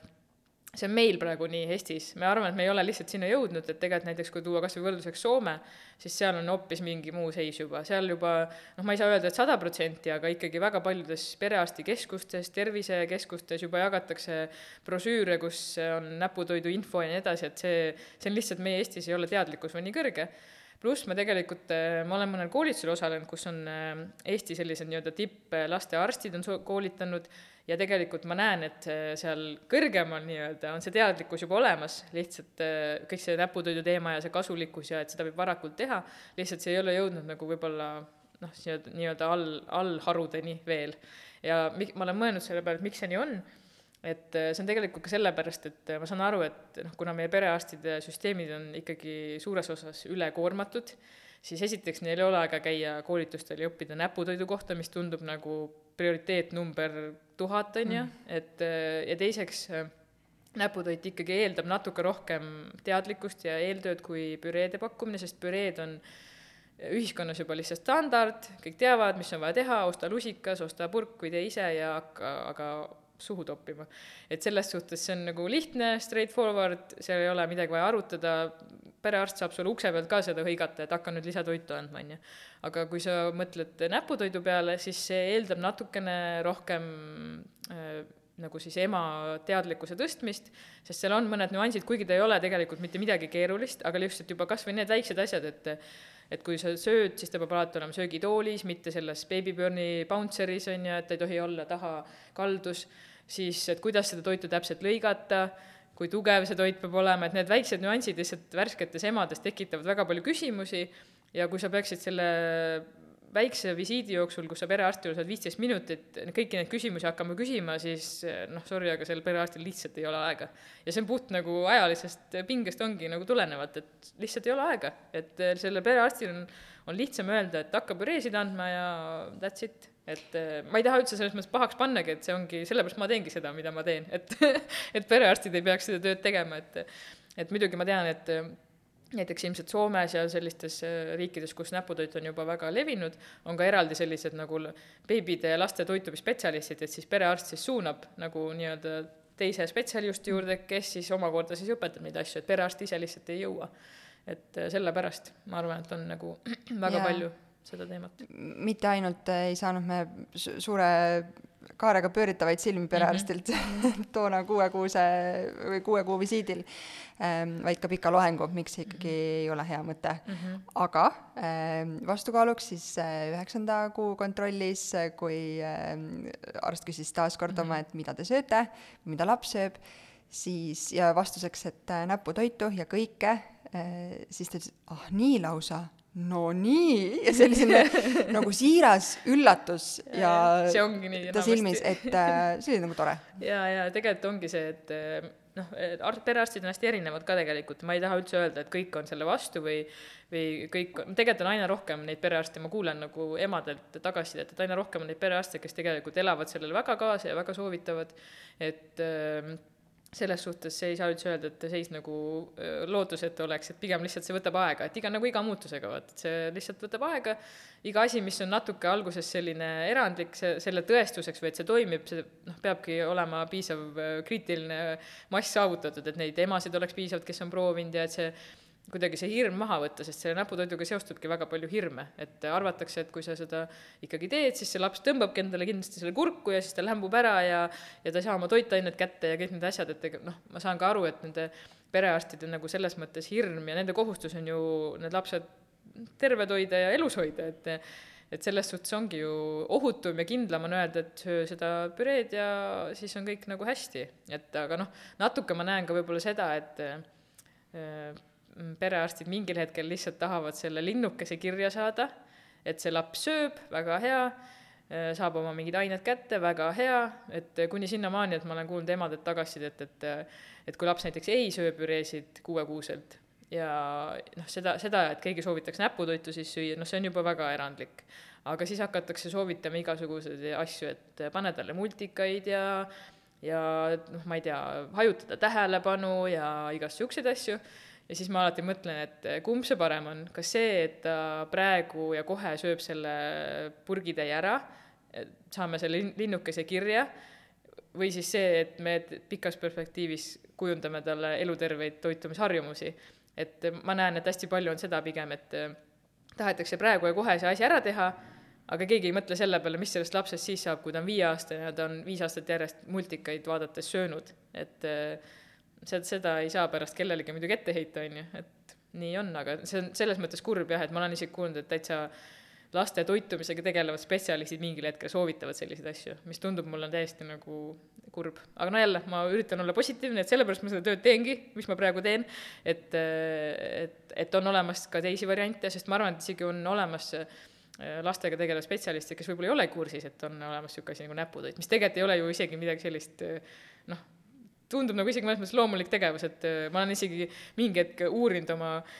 see on meil praegu nii Eestis, me arvame, et me ei ole lihtsalt sinna jõudnud, et tegelikult näiteks kui tuua kas või võrdluseks Soome, siis seal on hoopis mingi muu seis juba, seal juba noh, ma ei saa öelda, et sada protsenti, aga ikkagi väga paljudes perearstikeskustes, tervisekeskustes juba jagatakse brošüüre, kus on näputoidu info ja nii edasi, et see, see on lihtsalt, meie Eestis ei ole teadlikkus veel nii kõrge. Pluss ma tegelikult, ma olen mõnel koolitusel osalenud, kus on äh, Eesti sellised nii-öelda tipplastearstid on koolitanud ja tegelikult ma näen, et seal kõrgemal nii-öelda on see teadlikkus juba olemas, lihtsalt äh, kõik see näputoidu teema ja see kasulikkus ja et seda võib varakult teha, lihtsalt see ei ole jõudnud nagu võib-olla noh, nii-öelda all, allharudeni veel. ja mi-, ma olen mõelnud selle peale, et miks see nii on, et äh, see on tegelikult ka sellepärast, et ma saan aru, et noh, kuna meie perearstide süsteemid on ikkagi suures osas ülekoormatud, siis esiteks neil ei ole aega käia koolitustel ja õppida näputoidu kohta, mis tundub nagu prioriteet number tuhat, on ju, mm. et ja teiseks näputoit ikkagi eeldab natuke rohkem teadlikkust ja eeltööd kui püreede pakkumine, sest püreed on ühiskonnas juba lihtsalt standard, kõik teavad, mis on vaja teha, osta lusikas, osta purk või tee ise ja hakka, aga suhu toppima. et selles suhtes see on nagu lihtne, straightforward, seal ei ole midagi vaja arutada, perearst saab sulle ukse pealt ka seda hõigata, et hakka nüüd lisatoitu andma, on ju. aga kui sa mõtled näputoidu peale, siis see eeldab natukene rohkem äh, nagu siis ema teadlikkuse tõstmist, sest seal on mõned nüansid, kuigi ta ei ole tegelikult mitte midagi keerulist, aga lihtsalt juba kas või need väiksed asjad, et et kui sa sööd, siis ta peab alati olema söögitoolis, mitte selles Babyburni bouncer'is, on ju, et ta ei tohi olla taha kaldus, siis et kuidas seda toitu täpselt lõigata kui tugev see toit peab olema, et need väiksed nüansid lihtsalt värsketes emades tekitavad väga palju küsimusi. Ja kui sa peaksid selle väikse visiidi jooksul, kus sa perearsti juures oled viisteist minutit, kõiki neid küsimusi hakkama küsima, siis noh, sorry, aga sellel perearstil lihtsalt ei ole aega. ja see on puht nagu ajalisest pingest ongi nagu tulenevalt, et lihtsalt ei ole aega, et sellel perearstil on, on lihtsam öelda, et hakka püreesid andma ja that's it. Et äh, ma ei taha üldse selles mõttes pahaks pannagi, et see ongi, sellepärast ma teengi seda, mida ma teen, et et perearstid ei peaks seda tööd tegema, et et muidugi ma tean, et näiteks ilmselt Soomes ja sellistes äh, riikides, kus näputoit on juba väga levinud, on ka eraldi sellised nagu beebide ja laste toitumisspetsialistid, et siis perearst siis suunab nagu nii-öelda teise spetsialisti juurde, kes siis omakorda siis õpetab neid asju, et perearst ise lihtsalt ei jõua. et sellepärast ma arvan, et on nagu väga yeah. palju seda teemat. mitte ainult ei saanud me suure kaarega pööritavaid silmi perearstilt mm -hmm. toona kuuekuuse või kuue kuu visiidil ähm,, vaid ka pika loengu, miks see ikkagi mm -hmm. ei ole hea mõte mm. -hmm. aga ähm, vastukaaluks siis äh, üheksanda äh, kuu kontrollis, kui äh, arst küsis taas kord mm -hmm. oma, et mida te sööte, mida laps sööb, siis ja vastuseks, et äh, näputoitu ja kõike äh,, siis ta ütles, ah nii lausa no nii, ja selline nagu siiras üllatus ja see ongi nii ta silmis, et äh, see oli nagu tore. ja, ja tegelikult ongi see, et äh, noh, perearstid on hästi erinevad ka tegelikult, ma ei taha üldse öelda, et kõik on selle vastu või või kõik, tegelikult on aina rohkem neid perearste, ma kuulen nagu emadelt tagasisidet, et aina rohkem on neid perearste, kes tegelikult elavad sellele väga kaasa ja väga soovitavad, et äh, selles suhtes ei saa üldse öelda, et seis nagu lootusetu oleks, et pigem lihtsalt see võtab aega, et iga, nagu iga muutusega, vaat, et see lihtsalt võtab aega, iga asi, mis on natuke alguses selline erandlik, see, selle tõestuseks või et see toimib, see noh, peabki olema piisav kriitiline mass saavutatud, et neid emasid oleks piisavalt, kes on proovinud ja et see kuidagi see hirm maha võtta, sest selle näputoiduga seostubki väga palju hirme, et arvatakse, et kui sa seda ikkagi teed, siis see laps tõmbabki endale kindlasti selle kurku ja siis ta lämbub ära ja ja ta ei saa oma toitained kätte ja kõik need asjad, et ega noh, ma saan ka aru, et nende perearstide nagu selles mõttes hirm ja nende kohustus on ju need lapsed terved hoida ja elus hoida, et et selles suhtes ongi ju ohutum ja kindlam on öelda, et söö seda püreed ja siis on kõik nagu hästi. et aga noh, natuke ma näen ka võib-olla seda, et äh, perearstid mingil hetkel lihtsalt tahavad selle linnukese kirja saada, et see laps sööb, väga hea, äh, saab oma mingid ained kätte, väga hea, et kuni sinnamaani, et ma olen kuulnud emadelt tagasisidet, et et kui laps näiteks ei söö püreesid kuuekuuselt ja noh, seda, seda, et keegi soovitaks näputoitu siis süüa, noh, see on juba väga erandlik. aga siis hakatakse soovitama igasuguseid asju, et pane talle multikaid ja ja noh, ma ei tea, hajutada tähelepanu ja igast niisuguseid asju, ja siis ma alati mõtlen, et kumb see parem on, kas see, et ta praegu ja kohe sööb selle purgitäie ära, saame selle linnukese kirja, või siis see, et me pikas perspektiivis kujundame talle eluterveid toitumisharjumusi. Et ma näen, et hästi palju on seda pigem, et äh, tahetakse praegu ja kohe see asi ära teha, aga keegi ei mõtle selle peale, mis sellest lapsest siis saab, kui ta on viieaastane ja ta on viis aastat järjest multikaid vaadates söönud, et äh, seda, seda ei saa pärast kellelegi muidugi ette heita, on ju, et nii on, aga see on selles mõttes kurb jah, et ma olen isegi kuulnud, et täitsa laste toitumisega tegelevad spetsialistid mingil hetkel soovitavad selliseid asju, mis tundub mulle täiesti nagu kurb. aga no jälle, ma üritan olla positiivne, et sellepärast ma seda tööd teengi, mis ma praegu teen, et, et, et on olemas ka teisi variante, sest ma arvan, et isegi on olemas äh, lastega tegelev spetsialiste, kes võib-olla ei ole kursis, et on olemas niisugune asi nagu näputoit, mis tegelikult ei ole ju isegi midagi sellist äh, noh, tundub nagu isegi mõnes mõttes loomulik tegevus, et äh, ma olen isegi mingi hetk uurinud oma äh,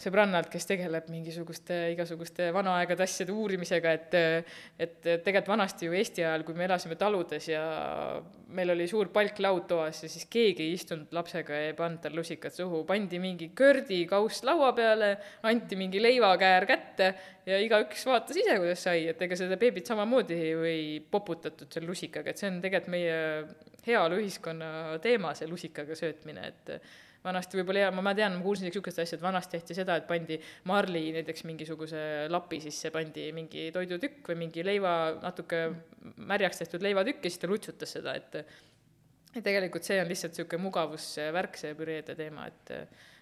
sõbrannalt, kes tegeleb mingisuguste igasuguste vana aegade asjade uurimisega, et et tegelikult vanasti ju Eesti ajal, kui me elasime taludes ja meil oli suur palklaud toas ja siis keegi ei istunud lapsega ja ei pannud tal lusikat suhu, pandi mingi kördikauss laua peale, anti mingi leivakäär kätte ja igaüks vaatas ise, kuidas sai, et ega seda beebit samamoodi ei poputatud seal lusikaga, et see on tegelikult meie heaoluühiskonna teema, see lusikaga söötmine, et vanasti võib-olla jaa, ma, tean, ma kuulsin niisugust asja, et vanasti tehti seda, et pandi marli näiteks mingisuguse lapi sisse, pandi mingi toidutükk või mingi leiva, natuke märjaks tehtud leivatükk ja siis ta lutsutas seda, et ja tegelikult see on lihtsalt niisugune mugavusvärk, see püreede teema, et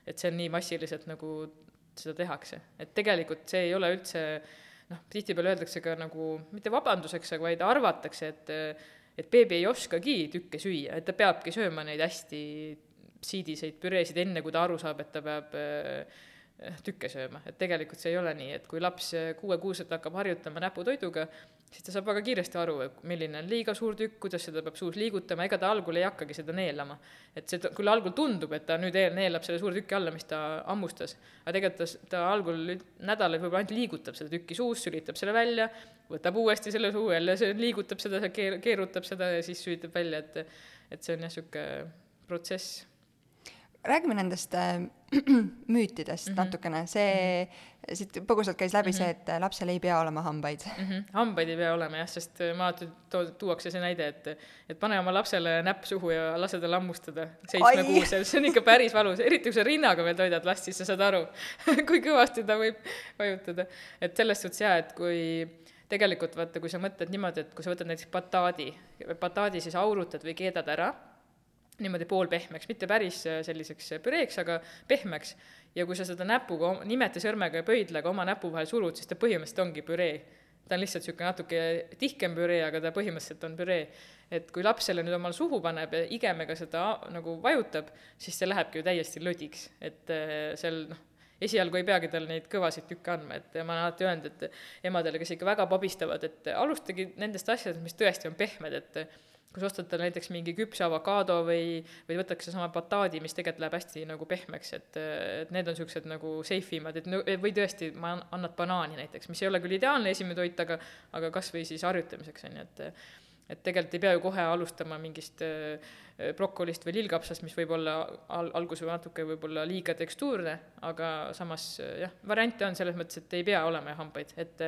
et see on nii massiliselt, nagu seda tehakse. et tegelikult see ei ole üldse noh, tihtipeale öeldakse ka nagu mitte vabanduseks, aga vaid arvatakse, et et beebi ei oskagi tükke süüa, et ta peabki sööma neid hästi siidiseid püreesid, enne kui ta aru saab, et ta peab äh, tükke sööma, et tegelikult see ei ole nii, et kui laps äh, kuuekuuselt hakkab harjutama näputoiduga, siis ta saab väga kiiresti aru, milline on liiga suur tükk, kuidas seda peab suus liigutama, ega ta algul ei hakkagi seda neelama. et see küll algul tundub, et ta nüüd neelab selle suure tüki alla, mis ta hammustas, aga tegelikult ta, ta algul nädalaid võib-olla ainult liigutab seda tükki suus, sülitab selle välja, võtab uuesti selle suu jälle, liigutab seda, keer-, keerutab seda ja siis sülitab välja, et et see on jah, niisugune protsess räägime nendest äh, müütidest mm -hmm. natukene, see mm, -hmm. siit põgusalt käis läbi mm -hmm. see, et lapsel ei pea olema hambaid mm. -hmm. hambaid ei pea olema jah, sest äh, ma alati to-, tuuakse see näide, et et pane oma lapsele näpp suhu ja lase tal hammustada seitsmekuusel, see on ikka päris valus, eriti kui sa rinnaga veel toidad last, siis sa saad aru kui kõvasti ta võib vajutada. et selles suhtes jaa, et kui tegelikult vaata, kui sa mõtled niimoodi, et kui sa võtad näiteks bataadi, bataadi siis aurutad või keedad ära niimoodi poolpehmeks, mitte päris äh, selliseks äh, püreeks, aga pehmeks. ja kui sa seda näpuga, nimeta sõrmega ja pöidlaga oma näpu vahel surud, siis ta põhimõtteliselt ongi püree. ta on lihtsalt niisugune natuke tihkem püree, aga ta põhimõtteliselt on püree. et kui laps selle nüüd omale suhu paneb ja igemega seda nagu vajutab, siis see lähebki ju täiesti lödiks, et äh, seal noh, esialgu ei peagi tal neid kõvasid tükke andma, et ma olen alati öelnud, et emadele, kes ikka väga pabistavad, et alustage nendest asjadest, mis tõesti on pehmed, et ostad talle näiteks mingi küpse avokaado või, või võtaks seesama bataadi, mis tegelikult läheb hästi nagu pehmeks, et, et need on niisugused nagu safe imad, et no või tõesti, ma annad banaani näiteks, mis ei ole küll ideaalne esimene toit, aga aga kas või siis harjutamiseks, on ju, et et tegelikult ei pea ju kohe alustama mingist äh, brokolist või lillkapsast, mis võib olla al-, alguses natuke võib-olla liiga tekstuurne, aga samas jah, variante on selles mõttes, et ei pea olema hambaid, et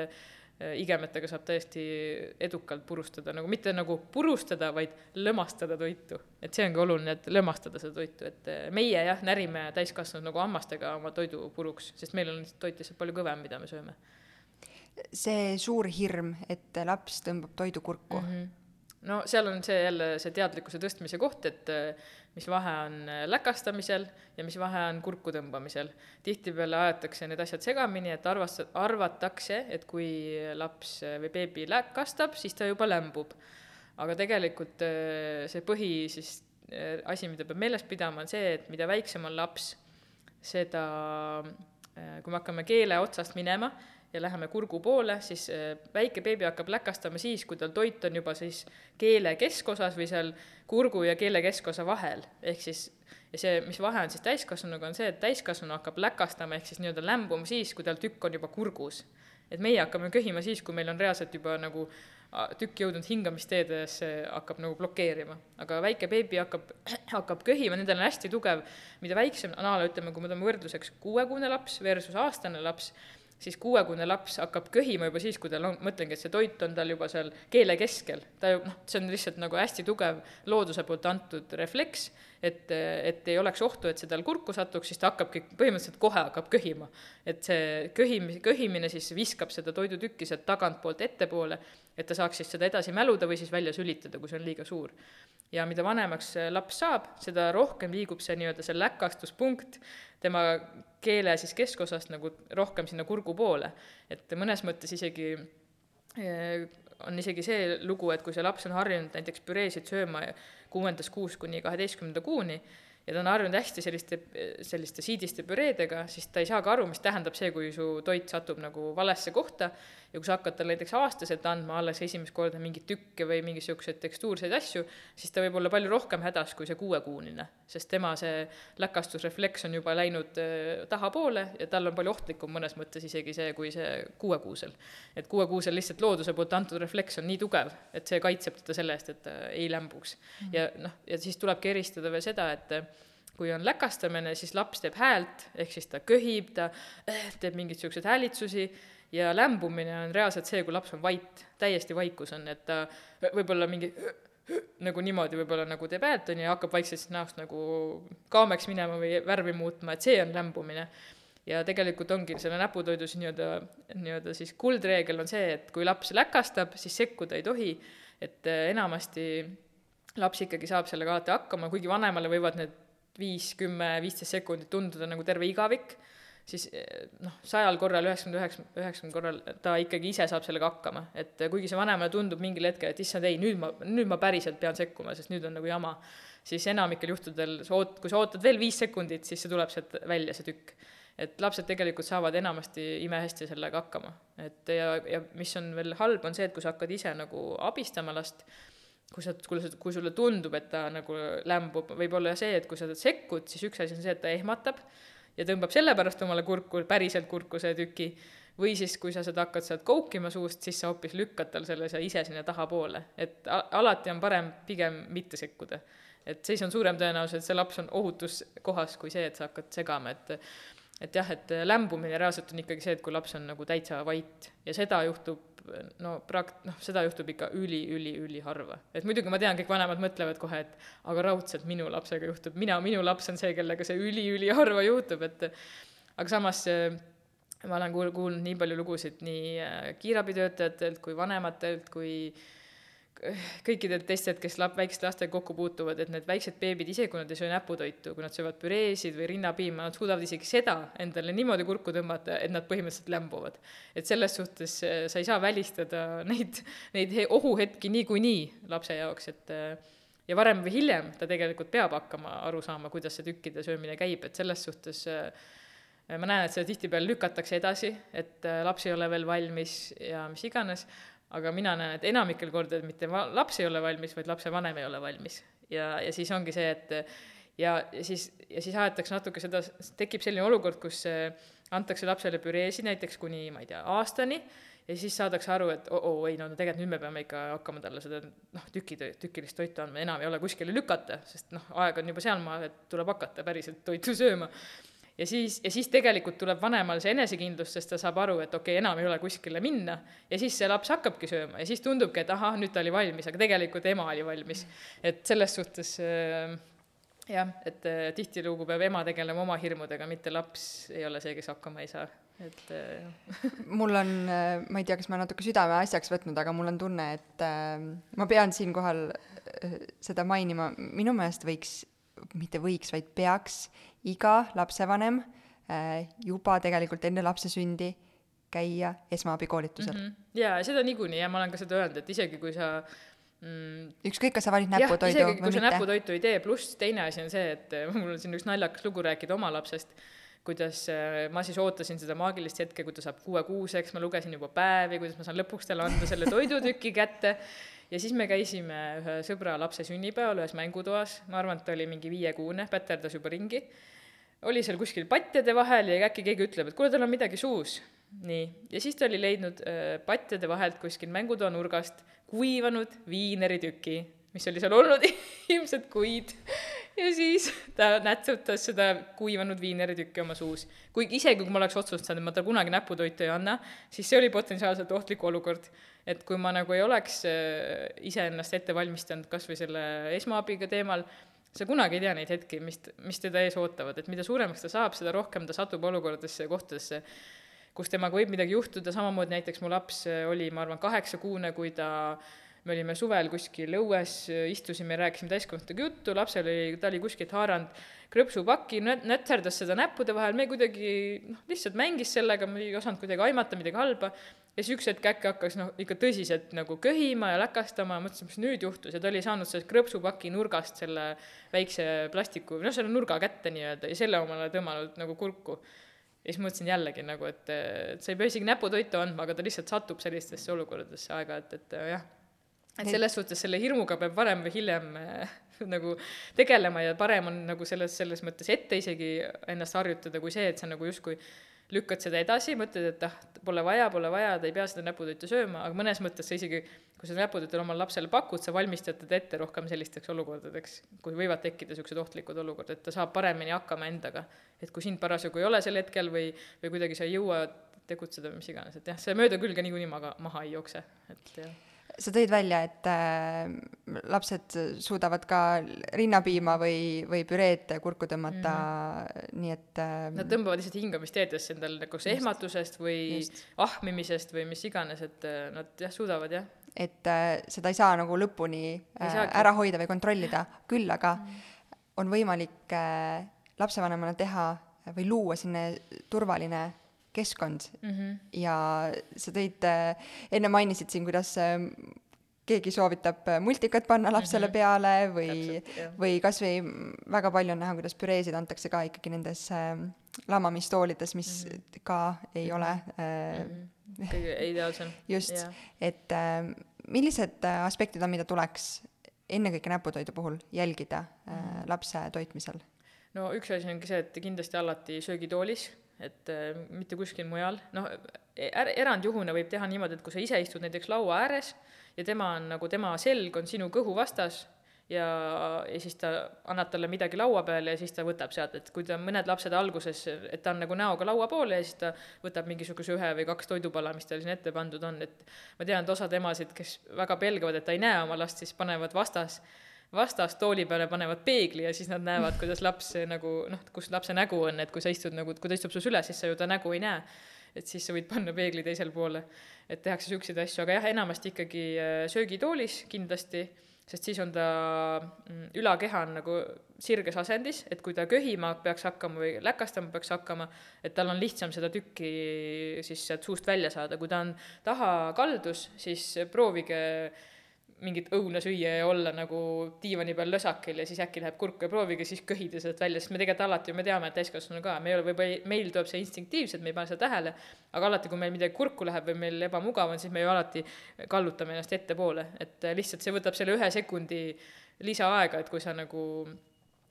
igemetega saab täiesti edukalt purustada, nagu mitte nagu purustada, vaid lömastada toitu. et see ongi oluline, et lömastada seda toitu, et äh, meie jah, närime täiskasvanud nagu hammastega oma toidu puruks, sest meil on toit lihtsalt palju kõvem, mida me sööme. see suur hirm, et laps tõmbab toidu kurku mm. -hmm no seal on see jälle see teadlikkuse tõstmise koht, et äh, mis vahe on äh, läkastamisel ja mis vahe on kurku tõmbamisel. tihtipeale aetakse need asjad segamini, et arvast-, arvatakse, et kui laps äh, või beebi läkastab, siis ta juba lämbub. aga tegelikult see põhi siis asi, mida peab meeles pidama, on see, et mida väiksem on laps, seda, kui me hakkame keele otsast minema, ja läheme kurgu poole, siis äh, väike beebi hakkab läkastama siis, kui tal toit on juba siis keele keskosas või seal kurgu ja keele keskosa vahel, ehk siis ja see, mis vahe on siis täiskasvanuga, on see, et täiskasvanu hakkab läkastama ehk siis nii-öelda lämbuma siis, kui tal tükk on juba kurgus. et meie hakkame köhima siis, kui meil on reaalselt juba nagu tükk jõudnud hingamisteedesse, hakkab nagu blokeerima. aga väike beebi hakkab, hakkab köhima, nendel on hästi tugev, mida väiksem, no ütleme, kui me toome võrdluseks kuuekuune laps versus aastane laps, siis kuuekuune laps hakkab köhima juba siis, kui tal on, mõtlengi, et see toit on tal juba seal keele keskel. ta ju noh, see on lihtsalt nagu hästi tugev looduse poolt antud refleks, et, et ei oleks ohtu, et see tal kurku satuks, siis ta hakkabki, põhimõtteliselt kohe hakkab köhima. et see köhim-, köhimine siis viskab seda toidutükki sealt tagantpoolt ettepoole, et ta saaks siis seda edasi mäluda või siis välja sülitada, kui see on liiga suur ja mida vanemaks laps saab, seda rohkem liigub see nii-öelda see läkastuspunkt tema keele siis keskosast nagu rohkem sinna kurgu poole. et mõnes mõttes isegi eh, on isegi see lugu, et kui see laps on harjunud näiteks püreesid sööma kuuendast kuust kuni kaheteistkümnenda kuuni, ja ta on harjunud hästi selliste, selliste siidiste püreedega, siis ta ei saa ka aru, mis tähendab see, kui su toit satub nagu valesse kohta ja kui sa hakkad talle näiteks aastaselt andma alles esimest korda mingeid tükke või mingisuguseid tekstuurseid asju, siis ta võib olla palju rohkem hädas kui see kuuekuunine, sest tema see läkastusrefleks on juba läinud äh, tahapoole ja tal on palju ohtlikum mõnes mõttes isegi see, kui see kuuekuusel. et kuuekuusel lihtsalt looduse poolt antud refleks on nii tugev, et see kaitseb teda selle eest, et ta ei lämbuks mm. -hmm. ja noh, ja siis tulebki eristada veel seda, et kui on läkastamine, siis laps teeb häält, ehk siis ta köhib, ta äh, teeb mingeid niisuguseid häälitsusi ja lämbumine on reaalselt see, kui laps on vait, täiesti vaikus on, et ta võib-olla mingi nagu niimoodi võib-olla nagu teeb häält, on ju, ja hakkab vaikselt siis näost nagu kaameks minema või värvi muutma, et see on lämbumine. ja tegelikult ongi selle näputoidus nii-öelda, nii-öelda siis kuldreegel on see, et kui laps läkastab, siis sekkuda ei tohi, et enamasti laps ikkagi saab sellega alati hakkama, kuigi vanemale võivad need viis, kümme, viisteist sekundit tunduda nagu terve igavik siis eh, noh, sajal korral, üheksakümmend üheksa, üheksakümmend korral ta ikkagi ise saab sellega hakkama, et eh, kuigi see vanemale tundub mingil hetkel, et issand ei, nüüd ma, nüüd ma päriselt pean sekkuma, sest nüüd on nagu jama, siis enamikel juhtudel sa oot-, kui sa ootad veel viis sekundit, siis see tuleb sealt välja, see tükk. et lapsed tegelikult saavad enamasti imehästi sellega hakkama, et ja, ja mis on veel halb, on see, et kui sa hakkad ise nagu abistama last, kui sa, kui sa, kui sulle tundub, et ta nagu lämbub, võib olla see, et kui sa sekkud, siis üks asi on see, et ta ehmatab ja tõmbab sellepärast omale kurku, päriselt kurku see tüki, või siis, kui sa seda hakkad sealt koukima suust, siis sa hoopis lükkad tal selle sa ise sinna tahapoole, et alati on parem pigem mitte sekkuda. et siis on suurem tõenäosus, et see laps on ohutus kohas, kui see, et sa hakkad segama, et et jah, et lämbumine reaalselt on ikkagi see, et kui laps on nagu täitsa vait. Ja seda juhtub no prakt-, noh, seda juhtub ikka üli, üli, üliharva. et muidugi ma tean, kõik vanemad mõtlevad kohe, et aga raudselt minu lapsega juhtub, mina, minu laps on see, kellega see üli-üliharva juhtub, et aga samas ma olen kuul-, kuulnud nii palju lugusid nii äh, kiirabitöötajatelt kui vanematelt kui äh, kõikidelt teistelt, kes lap-, väikeste lastega kokku puutuvad, et need väiksed beebid, isegi kui nad ei söö näputoitu, kui nad söövad püreesid või rinnapiima, nad suudavad isegi seda endale niimoodi kurku tõmmata, et nad põhimõtteliselt lämbuvad. et selles suhtes äh, sa ei saa välistada neid, neid ohuhetki niikuinii lapse jaoks, et äh, ja varem või hiljem ta tegelikult peab hakkama aru saama, kuidas see tükkide söömine käib, et selles suhtes äh, ma näen, et seda tihtipeale lükatakse edasi, et laps ei ole veel valmis ja mis iganes, aga mina näen, et enamikel kordadel mitte laps ei ole valmis, vaid lapsevanem ei ole valmis. ja, ja siis ongi see, et ja, ja siis, ja siis aetakse natuke seda, tekib selline olukord, kus antakse lapsele püreesi näiteks kuni, ma ei tea, aastani, ja siis saadakse aru, et oo oh, oh, ei no tegelikult nüüd me peame ikka hakkama talle seda noh, tüki, tükilist toitu andma, enam ei ole kuskile lükata, sest noh, aeg on juba sealmaal, et tuleb hakata päriselt toitu sööma ja siis, ja siis tegelikult tuleb vanemal see enesekindlus, sest ta saab aru, et okei okay,, enam ei ole kuskile minna. ja siis see laps hakkabki sööma ja siis tundubki, et ahah, nüüd ta oli valmis, aga tegelikult ema oli valmis. et selles suhtes äh, jah, et äh, tihtilugu peab ema tegelema oma hirmudega, mitte laps ei ole see, kes hakkama ei saa, et äh, mul on, äh, ma ei tea, kas ma natuke südameasjaks võtnud, aga mul on tunne, et äh, ma pean siinkohal äh, seda mainima, minu meelest võiks, mitte võiks, vaid peaks iga lapsevanem äh, juba tegelikult enne lapse sündi käia esmaabikoolitusel mm. -hmm. jaa, seda niikuinii ja ma olen ka seda öelnud, et isegi kui sa mm, ükskõik, kas sa valid näputoidu või mitte. kui sa näputoitu ei tee, pluss teine asi on see, et mul on siin üks naljakas lugu rääkida oma lapsest, kuidas äh, ma siis ootasin seda maagilist hetke, kui ta saab kuuekuuseks, ma lugesin juba päevi, kuidas ma saan lõpuks talle anda selle toidutüki kätte ja siis me käisime ühe sõbra lapse sünnipäeval ühes mängutoas, ma arvan, et ta oli mingi viiekuune, päterdas juba ringi oli seal kuskil patjade vahel ja äkki keegi ütleb, et kuule, tal on midagi suus. nii, ja siis ta oli leidnud äh, patjade vahelt kuskil mängutoa nurgast kuivanud viineritüki, mis oli seal olnud ilmselt kuid. ja siis ta nätsutas seda kuivanud viineritükki oma suus. kuigi isegi, kui ma oleks otsustanud, et ma talle kunagi näputoitu ei anna, siis see oli potentsiaalselt ohtlik olukord. et kui ma nagu ei oleks äh, iseennast ette valmistanud kas või selle esmaabiga teemal, sa kunagi ei tea neid hetki, mis, mis teda ees ootavad, et mida suuremaks ta saab, seda rohkem ta satub olukordadesse ja kohtadesse, kus temaga võib midagi juhtuda, samamoodi näiteks mu laps oli, ma arvan, kaheksakuune, kui ta me olime suvel kuskil õues, istusime, rääkisime täiskasvanutega juttu, lapsel oli, ta oli kuskilt haaranud krõpsupaki, nötterdas seda näppude vahel, me kuidagi noh, lihtsalt mängis sellega, me ei osanud kuidagi aimata midagi halba, ja siis üks hetk äkki hakkas noh, ikka tõsiselt nagu köhima ja läkastama ja mõtlesin, mis nüüd juhtus ja ta oli saanud sellest krõpsupaki nurgast selle väikse plastiku, noh, selle nurga kätte nii-öelda ja selle omale tõmmanud nagu kurku. ja siis mõtlesin jällegi nagu, et, et sa ei pea isegi näputoitu andma, aga ta lihtsalt satub sellistesse olukordadesse aeg-ajalt, et jah. Et selles suhtes selle hirmuga peab varem või hiljem nagu tegelema ja parem on nagu selles, selles mõttes ette isegi ennast harjutada, kui see, et sa nagu justkui lükkad seda edasi, mõtled, et ah, pole vaja, pole vaja, ta ei pea seda näputoitu sööma, aga mõnes mõttes sa isegi, kui sa näputoitu omale lapsele pakud, sa valmistad teda ette rohkem sellisteks olukordadeks, kui võivad tekkida niisugused ohtlikud olukorrad, et ta saab paremini hakkama endaga. et kui sind parasjagu ei ole sel hetkel või, või kuidagi sa ei jõua tegutseda või mis iganes, et jah, see mööda külge niikuinii maga, maha ei jookse, et jah sa tõid välja, et äh, lapsed suudavad ka rinnapiima või, või püreed kurku tõmmata mm, -hmm. nii et äh, Nad tõmbavad lihtsalt hingamisteedesse endal nagu kas ehmatusest või just. ahmimisest või mis iganes, et äh, nad jah, suudavad jah. et äh, seda ei saa nagu lõpuni äh, ära hoida või kontrollida, küll aga -hmm. on võimalik äh, lapsevanemana teha või luua selline turvaline keskkond mm. -hmm. ja sa tõid, äh, enne mainisid siin, kuidas äh, keegi soovitab äh, multikat panna lapsele mm -hmm. peale või, või kas või väga palju on näha, kuidas püreesid antakse ka ikkagi nendes lamamistoolides, mis mm -hmm. ka ei ole äh, mm -hmm. kõige ideaalsem. just, et äh, millised aspektid on, mida tuleks ennekõike näputoidu puhul jälgida äh, mm -hmm. lapse toitmisel? no üks asi ongi see, et kindlasti alati söögitoolis et äh, mitte kuskil mujal, noh, er-, erandjuhuna võib teha niimoodi, et kui sa ise istud näiteks laua ääres ja tema on nagu, tema selg on sinu kõhu vastas ja, ja siis ta, annad talle midagi laua peale ja siis ta võtab sealt, et kui ta, mõned lapsed alguses, et ta on nagu näoga laua poole ja siis ta võtab mingisuguse ühe või kaks toidupala, mis tal siin ette pandud on, et ma tean, et osad emasid, kes väga pelgavad, et ta ei näe oma last, siis panevad vastas vastas tooli peale panevad peegli ja siis nad näevad, kuidas laps nagu noh, kus lapse nägu on, et kui sa istud nagu, kui ta istub su süles, siis sa ju ta nägu ei näe. et siis sa võid panna peegli teisele poole. et tehakse niisuguseid asju, aga jah, enamasti ikkagi äh, söögitoolis kindlasti, sest siis on ta, mm, ülakeha on nagu sirges asendis, et kui ta köhima peaks hakkama või läkastama peaks hakkama, et tal on lihtsam seda tükki siis sealt suust välja saada, kui ta on tahakaldus, siis proovige mingit õuna süüa ja olla nagu diivani peal lösakil ja siis äkki läheb kurku ja proovige siis köhida sealt välja, sest me tegelikult alati ju me teame, et täiskasvanu ka, me ei ole võib-olla, meil tuleb see instinktiivselt, me ei pane seda tähele, aga alati, kui meil midagi kurku läheb või meil ebamugav on, siis me ju alati kallutame ennast ettepoole, et lihtsalt see võtab selle ühe sekundi lisaaega, et kui sa nagu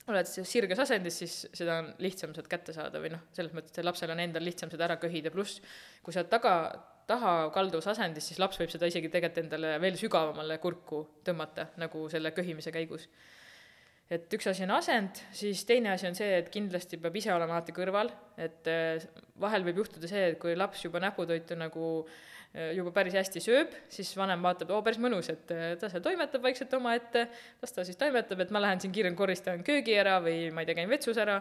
oled sirges asendis, siis seda on lihtsam sealt kätte saada või noh, selles mõttes, et lapsel on endal lihtsam seda ära köhida, pluss kui sa taga, taha kalduvas asendis, siis laps võib seda isegi tegelikult endale veel sügavamale kurku tõmmata, nagu selle köhimise käigus. et üks asi on asend, siis teine asi on see, et kindlasti peab ise olema alati kõrval, et äh, vahel võib juhtuda see, et kui laps juba näputoitu nagu juba päris hästi sööb, siis vanem vaatab, oo, päris mõnus, et äh, ta seal toimetab vaikselt omaette, las ta siis toimetab, et ma lähen siin kiirelt koristan köögi ära või ma ei tea, käin vetsus ära,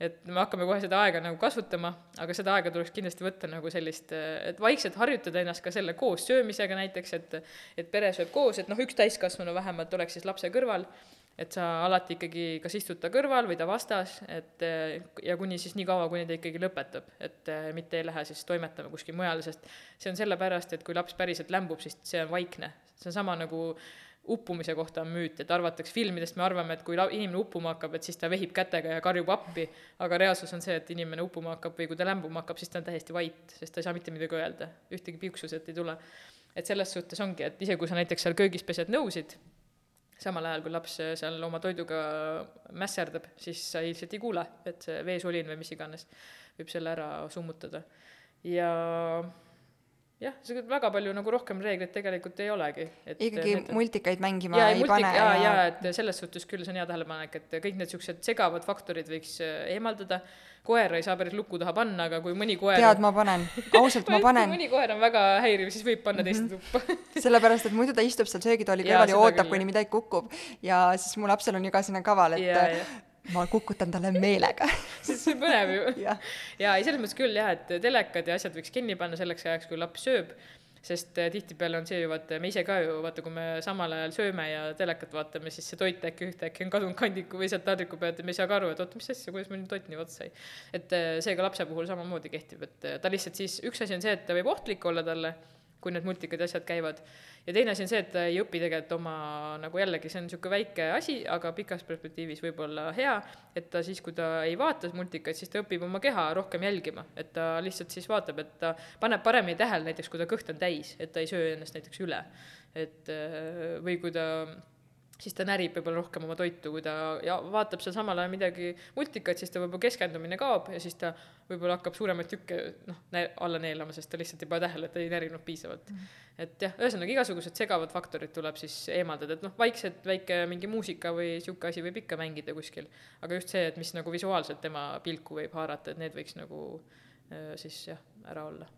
et me hakkame kohe seda aega nagu kasutama, aga seda aega tuleks kindlasti võtta nagu sellist, et vaikselt harjutada ennast ka selle koos söömisega näiteks, et et pere sööb koos, et noh, üks täiskasvanu vähemalt oleks siis lapse kõrval et sa alati ikkagi kas istud ta kõrval või ta vastas, et ja kuni siis nii kaua, kuni ta ikkagi lõpetab, et mitte ei lähe siis toimetama kuskil mujal, sest see on sellepärast, et kui laps päriselt lämbub, siis see on vaikne. see on sama nagu uppumise kohta on müüt, et arvatakse filmidest, me arvame, et kui la-, inimene uppuma hakkab, et siis ta vehib kätega ja karjub appi, aga reaalsus on see, et inimene uppuma hakkab või kui ta lämbuma hakkab, siis ta on täiesti vait, sest ta ei saa mitte midagi öelda, ühtegi piuksu sealt ei tule. et selles suhtes ongi, et isegi kui sa näiteks seal köögis pesed nõusid, samal ajal, kui laps seal oma toiduga mässerdab, siis sa ilmselt ei kuule, et see veesulin või mis iganes võib selle ära summutada. ja jah, see väga palju nagu rohkem reegleid tegelikult ei olegi. ikkagi need... multikaid mängima ja, ei multik, pane ja, ja et selles suhtes küll see on hea tähelepanek, et kõik need niisugused segavad faktorid võiks eemaldada koera ei saa päris luku taha panna, aga kui mõni koer tead, ma panen, ausalt ma panen. mõni koer on väga häiriv, siis võib panna teiste mhm. tuppa sellepärast, et muidu ta istub seal söögitooli kõrval ja, ja ootab, kuni midagi kukub. ja siis mu lapsel on ju ka sinna kaval, et ja, ja ma kukutan talle meelega sest see põnev ju. ja, ja ei, selles mõttes küll jah, et telekad ja asjad võiks kinni panna selleks ajaks, kui laps sööb sest äh, tihtipeale on see ju vaata, me ise ka ju vaata, kui me samal ajal sööme ja telekat vaatame, siis see toit äkki ühtäkki on kadunud kandiku või sealt taldriku pealt ja me ei saa ka aru, et oota, mis asja, kuidas meil toit nii otsa sai. et äh, see ka lapse puhul samamoodi kehtib, et äh, ta lihtsalt siis, üks asi on see, et ta võib ohtlik olla talle, kui need multikad ja asjad käivad ja teine asi on see, et ta ei õpi tegelikult oma nagu jällegi, see on niisugune väike asi, aga pikas perspektiivis võib olla hea, et ta siis, kui ta ei vaata multikaid, siis ta õpib oma keha rohkem jälgima, et ta lihtsalt siis vaatab, et ta paneb paremini tähele näiteks, kui ta kõht on täis, et ta ei söö ennast näiteks üle. et või kui ta siis ta närib võib-olla rohkem oma toitu, kui ta ja vaatab seal samal ajal midagi multikat, siis ta võib-olla keskendumine kaob ja siis ta võib-olla hakkab suuremaid tükke noh, alla neelama, sest ta lihtsalt ei pane tähele, et ta ei närinud piisavalt mm. -hmm. et jah, ühesõnaga igasugused segavad faktorid tuleb siis eemaldada, et noh, vaikselt väike mingi muusika või sihuke asi võib ikka mängida kuskil, aga just see, et mis nagu visuaalselt tema pilku võib haarata, et need võiks nagu äh, siis jah, ära olla.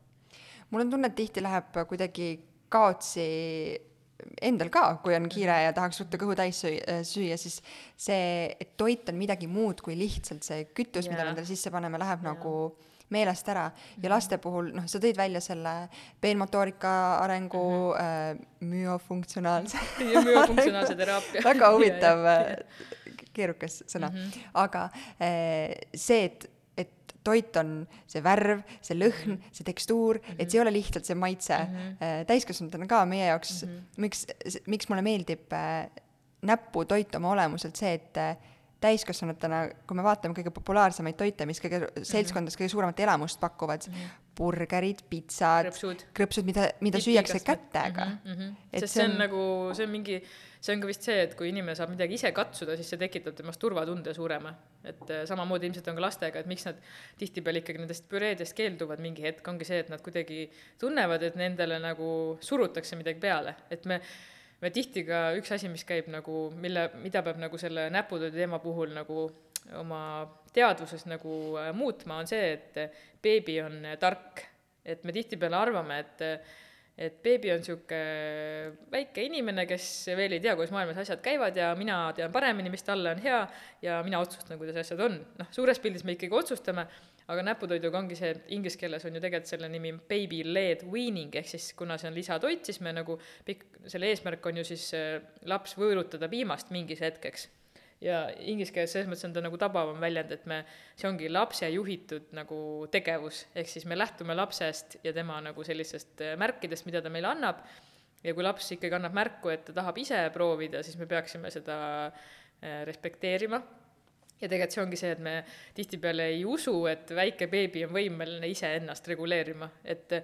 mul on tunne, et tihti läheb kuidagi kaotsi endal ka, kui on kiire ja tahaks ruttu kõhu täis süüa, süüa, siis see, et toit on midagi muud kui lihtsalt see kütus yeah., mida me endale sisse paneme, läheb yeah. nagu meelest ära ja mhm. laste puhul, noh, sa tõid välja selle peenmotoorika arengu mm -hmm. äh, müofunktsionaalse müofunktsionaalse teraapia väga huvitav yeah. keerukas sõna mm, -hmm. aga äh, see, et toit on see värv, see lõhn, mhm. see tekstuur mm, -hmm. et see ei ole lihtsalt see maitse mm -hmm. täiskasvanutena ka meie jaoks mm, -hmm. miks, miks mulle meeldib äh, näputoit oma olemuselt see, et äh, täiskasvanutena, kui me vaatame kõige populaarsemaid toite, mis kõige mhm. seltskondades kõige suuremat elamust pakuvad mm, -hmm. burgerid, pitsad, krõpsud, mida, mida süüakse kätega mm. -hmm. et sest see on, see on nagu, see on mingi see on ka vist see, et kui inimene saab midagi ise katsuda, siis see tekitab temas turvatunde suurema. et äh, samamoodi ilmselt on ka lastega, et miks nad tihtipeale ikkagi nendest püreedest keelduvad mingi hetk, ongi see, et nad kuidagi tunnevad, et nendele nagu surutakse midagi peale, et me me tihti ka üks asi, mis käib nagu, mille, mida peab nagu selle näputöö teema puhul nagu oma teadvuses nagu äh, muutma, on see, et beebi on tark. et me tihtipeale arvame, et et beebi on niisugune väike inimene, kes veel ei tea, kuidas maailmas asjad käivad ja mina tean paremini, mis talle on hea ja mina otsustan, kuidas asjad on. noh, suures pildis me ikkagi otsustame, aga näputoiduga ongi see, et inglise keeles on ju tegelikult selle nimi baby led weaning, ehk siis kuna see on lisatoit, siis me nagu pikk, selle eesmärk on ju siis äh, laps võõrutada piimast mingiks hetkeks ja inglise keeles selles mõttes on ta nagu tabavam väljend, et me, see ongi lapse juhitud nagu tegevus, ehk siis me lähtume lapsest ja tema nagu sellistest äh, märkidest, mida ta meile annab, ja kui laps ikkagi annab märku, et ta tahab ise proovida, siis me peaksime seda äh, respekteerima. Ja tegelikult see ongi see, et me tihtipeale ei usu, et väike beebi on võimeline iseennast reguleerima, et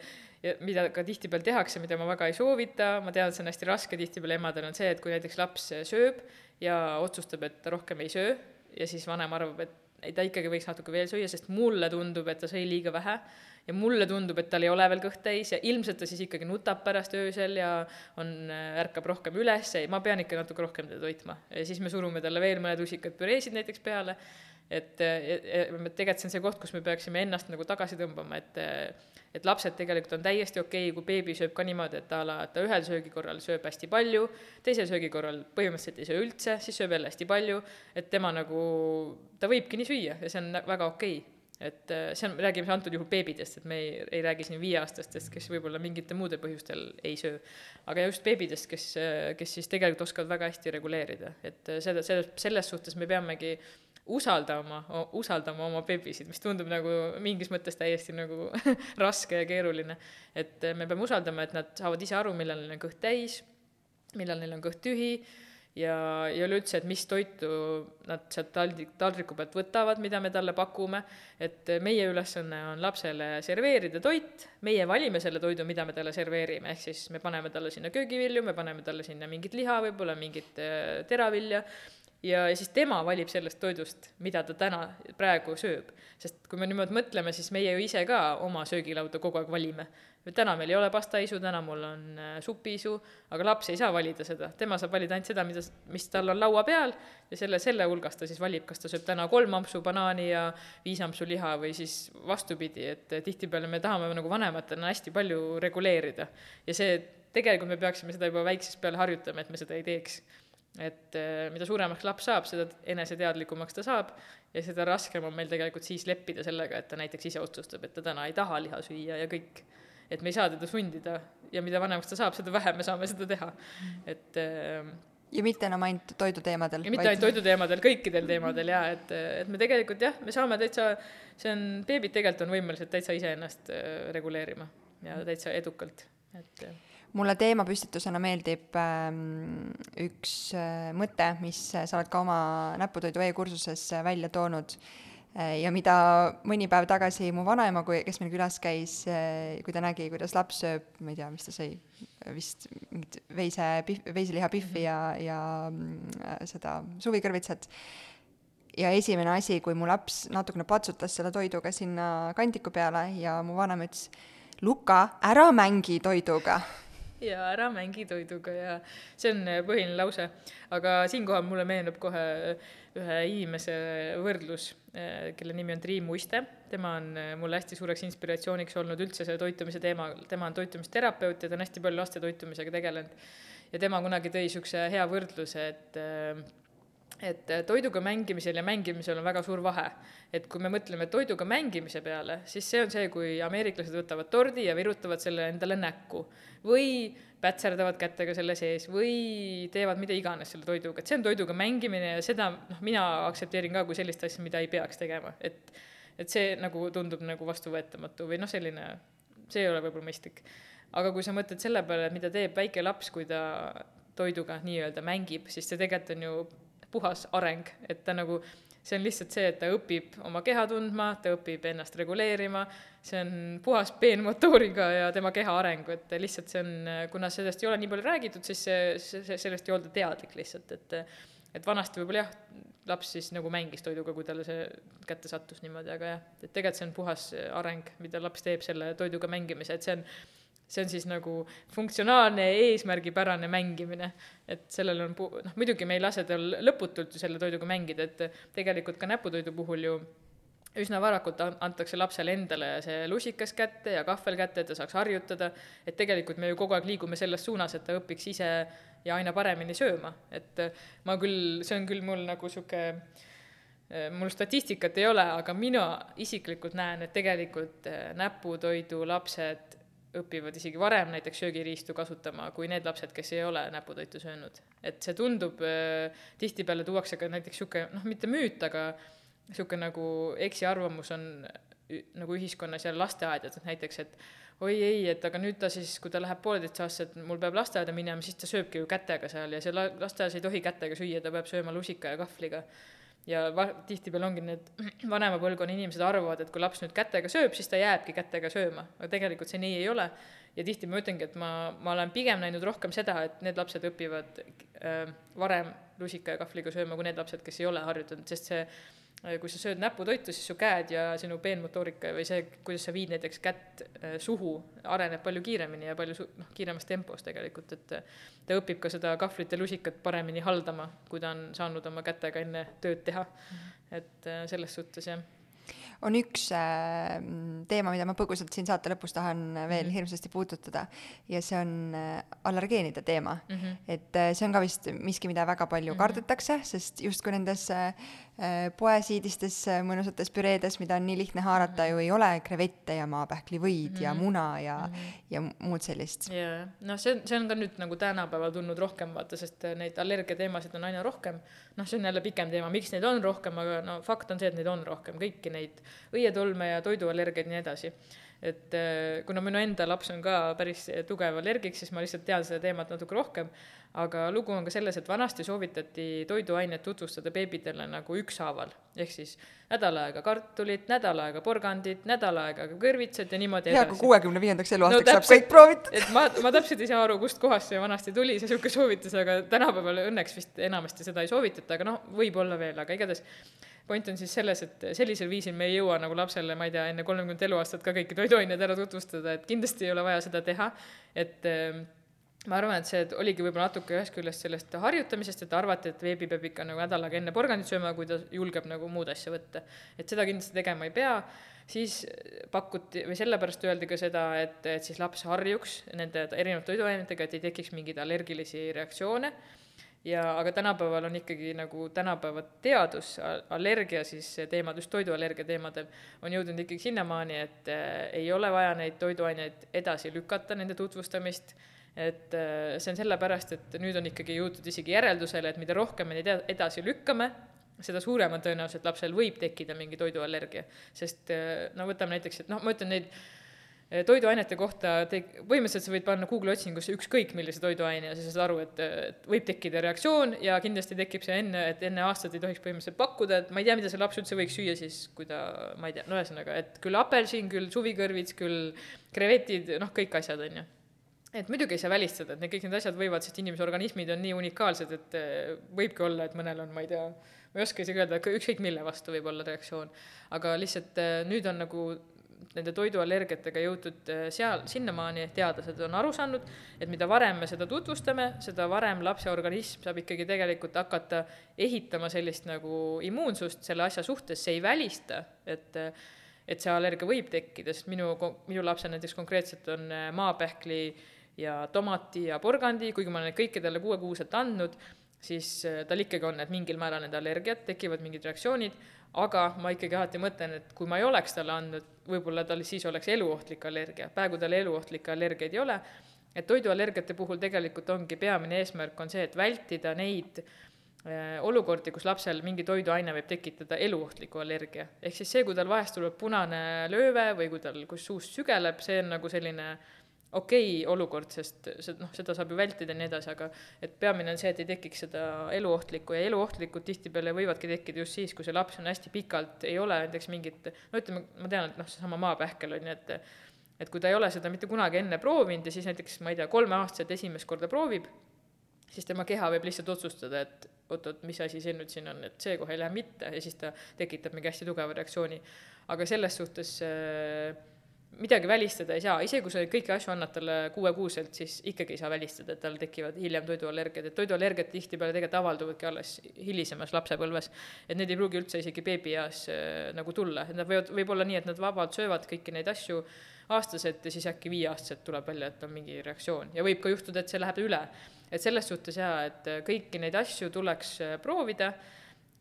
ja mida ka tihtipeale tehakse, mida ma väga ei soovita, ma tean, et see on hästi raske. Tihtipeale emadel, on see, et kui näiteks laps sööb ja otsustab, et ta rohkem ei söö. Ja siis vanem arvab, et ta ikkagi võiks natuke veel süüa, sest mulle tundub, et ta sõi liiga vähe. Ja mulle tundub, et tal ei ole veel kõht täis ja ilmselt ta siis ikkagi nutab pärast öösel ja on, ärkab rohkem üles ja ma pean ikka natuke rohkem teda toitma. ja siis me surume talle veel mõned usikad püreesid näiteks peale, et tegelikult see on see koht, kus me peaksime ennast nagu tagasi tõmbama, et et lapsed tegelikult on täiesti okei okay,, kui beebi sööb ka niimoodi, et a la, et ta ühel söögikorral sööb hästi palju, teisel söögikorral põhimõtteliselt ei söö üldse, siis sööb jälle hästi palju, et tema nagu, ta võibki nii süüa ja see on väga okei okay et äh, see on, räägime antud juhul beebidest, et me ei, ei räägi siin viieaastastest, kes võib-olla mingitel muudel põhjustel ei söö. aga just beebidest, kes, äh, kes siis tegelikult oskavad väga hästi reguleerida, et äh, seda, selles, selles suhtes me peamegi usaldama, usaldama oma beebisid, mis tundub nagu mingis mõttes täiesti nagu raske ja keeruline. et me peame usaldama, et nad saavad ise aru, millal neil on kõht täis, millal neil on kõht tühi ja, ja üleüldse, et mis toitu nad sealt taldrik, taldriku pealt võtavad, mida me talle pakume, et meie ülesanne on lapsele serveerida toit, meie valime selle toidu, mida me talle serveerime, ehk siis me paneme talle sinna köögivilju, me paneme talle sinna mingit liha võib-olla, mingit äh, teravilja, ja, siis tema valib sellest toidust, mida ta täna, praegu sööb. sest kui me niimoodi mõtleme, siis meie ju ise ka oma söögilauda kogu aeg valime täna meil ei ole pastaisu, täna mul on äh, supiisu, aga laps ei saa valida seda, tema saab valida ainult seda, mida, mis tal on laua peal ja selle, selle hulgast ta siis valib, kas ta sööb täna kolm ampsu banaani ja viis ampsu liha või siis vastupidi, et tihtipeale me tahame nagu vanematena hästi palju reguleerida. ja see, tegelikult me peaksime seda juba väiksest peale harjutama, et me seda ei teeks et äh, mida suuremaks laps saab, seda eneseteadlikumaks ta saab ja seda raskem on meil tegelikult siis leppida sellega, et ta näiteks ise otsustab, et ta täna ei taha liha süüa ja kõik et me ei saa teda sundida ja mida vanemaks ta saab, seda vähem me saame seda teha, et äh, ja mitte enam ainult toiduteemadel. ja mitte ainult toiduteemadel, kõikidel teemadel jaa, et, et me tegelikult jah, me saame täitsa, see on, beebid tegelikult on võimelised täitsa iseennast reguleerima ja täitsa edukalt, et. Mulle teemapüstitusena meeldib ähm, üks äh, mõte, mis sa oled ka oma näputoidu e-kursuses välja toonud äh, Äh, ja mida mõni päev tagasi mu vanaema, kui, kes meil külas käis, äh, kui ta nägi, kuidas laps sööb, ma ei tea, mis ta sõi, vist mingit veise, veiseliha pihvi ja, ja äh, seda suvikõrvitsat. ja esimene asi, kui mu laps natukene patsutas selle toiduga sinna kandiku peale ja mu vanaema ütles, Luka, ära mängi toiduga ja ära mängi toiduga ja see on põhiline lause. aga siinkohal mulle meenub kohe ühe inimese võrdlus, eh, kelle nimi on Triin Muiste, tema on mulle hästi suureks inspiratsiooniks olnud üldse selle toitumise teema, tema on toitumisterapeut ja ta on hästi palju laste toitumisega tegelenud. ja tema kunagi tõi niisuguse hea võrdluse, et et toiduga mängimisel ja mängimisel on väga suur vahe. et kui me mõtleme toiduga mängimise peale, siis see on see, kui ameeriklased võtavad tordi ja virutavad selle endale näkku või pätserdavad kätega selle sees või teevad mida iganes selle toiduga, et see on toiduga mängimine ja seda noh, mina aktsepteerin ka kui sellist asja, mida ei peaks tegema, et et see nagu tundub nagu vastuvõetamatu või noh, selline, see ei ole võib-olla mõistlik. aga kui sa mõtled selle peale, mida teeb väike laps, kui ta toiduga nii-öelda mängib, siis see tegelikult on ju puhas areng, et ta nagu see on lihtsalt see, et ta õpib oma keha tundma, ta õpib ennast reguleerima, see on puhas peenmotooriga ja tema keha areng, et lihtsalt see on, kuna sellest ei ole nii palju räägitud, siis see, see, sellest ei olda teadlik lihtsalt, et et vanasti võib-olla jah, laps siis nagu mängis toiduga, kui talle see kätte sattus niimoodi, aga jah, et tegelikult see on puhas areng, mida laps teeb selle toiduga mängimise, et see on see on siis nagu funktsionaalne ja eesmärgipärane mängimine. et sellel on pu-, noh muidugi me ei lase tal lõputult ju selle toiduga mängida, et tegelikult ka näputoidu puhul ju üsna varakult antakse lapsele endale see lusikas kätte ja kahvel kätte, et ta saaks harjutada, et tegelikult me ju kogu aeg liigume selles suunas, et ta õpiks ise ja aina paremini sööma, et ma küll, see on küll mul nagu niisugune mul statistikat ei ole, aga mina isiklikult näen, et tegelikult näputoidu lapsed õpivad isegi varem näiteks söögiriistu kasutama kui need lapsed, kes ei ole näputoitu söönud. et see tundub, äh, tihtipeale tuuakse ka näiteks niisugune noh, mitte müüt, aga niisugune nagu eksiarvamus on nagu ühiskonnas ja lasteaedades näiteks, et oi ei, et aga nüüd ta siis, kui ta läheb pooleteistaastaselt, mul peab lasteaeda minema, siis ta sööbki ju kätega seal ja seal lasteaias ei tohi kätega süüa, ta peab sööma lusika ja kahvliga ja va-, tihtipeale ongi need vanema põlvkonna inimesed arvavad, et kui laps nüüd kätega sööb, siis ta jääbki kätega sööma, aga tegelikult see nii ei ole. ja tihti ma ütlengi, et ma, ma olen pigem näinud rohkem seda, et need lapsed õpivad äh, varem lusika ja kahvliga sööma kui need lapsed, kes ei ole harjutanud, sest see kui sa sööd näputoitu, siis su käed ja sinu peenmotoorika või see, kuidas sa viid näiteks kätt äh, suhu, areneb palju kiiremini ja palju su-, noh, kiiremas tempos tegelikult, et ta õpib ka seda kahvlit ja lusikat paremini haldama, kui ta on saanud oma kätega enne tööd teha. et äh, selles suhtes jah on üks äh, teema, mida ma põgusalt siin saate lõpus tahan veel mm -hmm. hirmsasti puudutada ja see on äh, allergeenide teema mm. -hmm. et äh, see on ka vist miski, mida väga palju mm -hmm. kardetakse, sest justkui nendes äh, Äh, poesiidistes äh, mõnusates püreedes, mida on nii lihtne haarata, ju ei ole krevette ja maapähklivõid mm -hmm. ja mhm. muna ja mm, -hmm. ja muud sellist. jaa, noh, see, see on ka nüüd nagu tänapäeval tulnud rohkem, vaata, sest äh, neid allergiateemasid on aina rohkem. noh, see on jälle pikem teema, miks neid on rohkem, aga no fakt on see, et neid on rohkem, kõiki neid õietolme ja toiduallergiaid ja nii edasi et kuna minu enda laps on ka päris tugev allergik, siis ma lihtsalt tean seda teemat natuke rohkem. Aga lugu on ka selles, et vanasti soovitati toiduainet tutvustada beebidele nagu ükshaaval, ehk siis nädal aega kartulit, nädal aega porgandit, nädal aega kõrvitsad ja niimoodi hea, kui kuuekümne viiendaks eluaastaks no, saab kõik proovitud. et ma, ma täpselt ei saa aru, kustkohast see vanasti tuli, see niisugune soovitus, aga tänapäeval õnneks vist enamasti seda ei soovitata, aga noh, võib-olla veel, aga igatahes point on siis selles, et sellisel viisil me ei jõua nagu lapsele, ma ei tea, enne kolmekümmet eluaastat ka kõiki toiduaineid ära tutvustada, et kindlasti ei ole vaja seda teha, et ma arvan, et see oligi võib-olla natuke ühest küljest sellest harjutamisest, et arvati, et veebi peab ikka nagu nädal aega enne porgandit sööma, kui ta julgeb nagu muud asja võtta. et seda kindlasti tegema ei pea, siis pakuti, või sellepärast öeldi ka seda, et, et siis laps harjuks nende erinevate toiduainetega, et ei tekiks mingeid allergilisi reaktsioone ja aga tänapäeval on ikkagi nagu tänapäeva teadus, allergia siis teemad, just toiduallergia teemadel, on jõudnud ikkagi sinnamaani, et äh, ei ole vaja neid toiduaineid edasi lükata, nende tutvustamist et äh, see on sellepärast, et nüüd on ikkagi jõutud isegi järeldusele, et mida rohkem me neid edasi lükkame, seda suurem on tõenäosus, et lapsel võib tekkida mingi toiduallergia. sest äh, no võtame näiteks, et noh, ma ütlen neid toiduainete kohta te-, põhimõtteliselt sa võid panna Google'i otsingusse ükskõik millise toiduaine ja sa saad aru, et, et võib tekkida reaktsioon ja kindlasti tekib see enne, et enne aastat ei tohiks põhimõtteliselt pakkuda, et ma ei tea, mida see laps üldse võiks süüa siis, kui ta, ma ei tea, no ühesõnaga, et küll apelsin, küll suvikõrvits, küll krevetid, noh, kõik asjad, on ju et muidugi ei saa välistada, et need kõik need asjad võivad, sest inimese organismid on nii unikaalsed, et eh, võibki olla, et mõnel on, ma ei tea, ma ei oska isegi öelda, ükskõik mille vastu võib olla reaktsioon. aga lihtsalt eh, nüüd on nagu nende toiduallergiatega jõutud eh, seal, sinnamaani, teadlased on aru saanud, et mida varem me seda tutvustame, seda varem lapse organism saab ikkagi tegelikult hakata ehitama sellist nagu immuunsust selle asja suhtes, see ei välista, et et see allergia võib tekkida, sest minu, minu lapsel näiteks konkreetselt on maapähkli äh, ja tomati ja porgandi, kuigi ma olen talle kuuekuuselt andnud, siis äh, tal ikkagi on need mingil määral need allergiad, tekivad mingid reaktsioonid, aga ma ikkagi alati mõtlen, et kui ma ei oleks talle andnud, võib-olla tal siis oleks eluohtlik allergia, praegu tal eluohtlikke allergiaid ei ole, et toiduallergiate puhul tegelikult ongi peamine eesmärk on see, et vältida neid äh, olukordi, kus lapsel mingi toiduaine võib tekitada eluohtliku allergia. ehk siis see, kui tal vahest tuleb punane lööve või kui tal, kus suust sügeleb, see on nagu selline äh, okei okay olukord, sest see noh, seda saab ju vältida ja nii edasi, aga et peamine on see, et ei tekiks seda eluohtlikku ja eluohtlikud tihtipeale võivadki tekkida just siis, kui see laps on hästi pikalt, ei ole näiteks mingit, no ütleme, ma tean, et noh, seesama maapähkel on ju, et et kui ta ei ole seda mitte kunagi enne proovinud ja siis näiteks, ma ei tea, kolmeaastaselt esimest korda proovib, siis tema keha võib lihtsalt otsustada, et oot-oot, mis asi see nüüd siin on, et see kohe ei lähe mitte ja siis ta tekitab mingi hästi tugeva reaktsiooni. aga selles suhtes äh, midagi välistada ei saa, isegi kui sa kõiki asju annad talle kuuekuuselt, siis ikkagi ei saa välistada, et tal tekivad hiljem toiduallergiad, et toiduallergiad tihtipeale tegelikult avalduvadki alles hilisemas lapsepõlves. et need ei pruugi üldse isegi beebieas äh, nagu tulla, et nad võivad, võib olla nii, et nad vabalt söövad kõiki neid asju aastaselt ja siis äkki viieaastaselt tuleb välja, et on mingi reaktsioon. Ja võib ka juhtuda, et see läheb üle. et selles suhtes jaa, et kõiki neid asju tuleks äh, proovida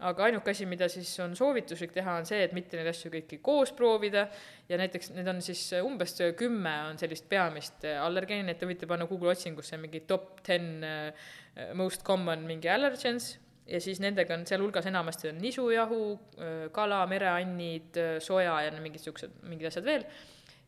aga ainuke asi, mida siis on soovituslik teha, on see, et mitte neid asju kõiki koos proovida. Ja näiteks need on siis umbes kümme on sellist peamist allergeeni, et te võite panna Google otsingusse mingi top ten uh, most common mingi allergens. Ja siis nendega on sealhulgas enamasti on nisujahu, äh, kala, mereannid, äh, soja ja mingid siuksed, mingid asjad veel.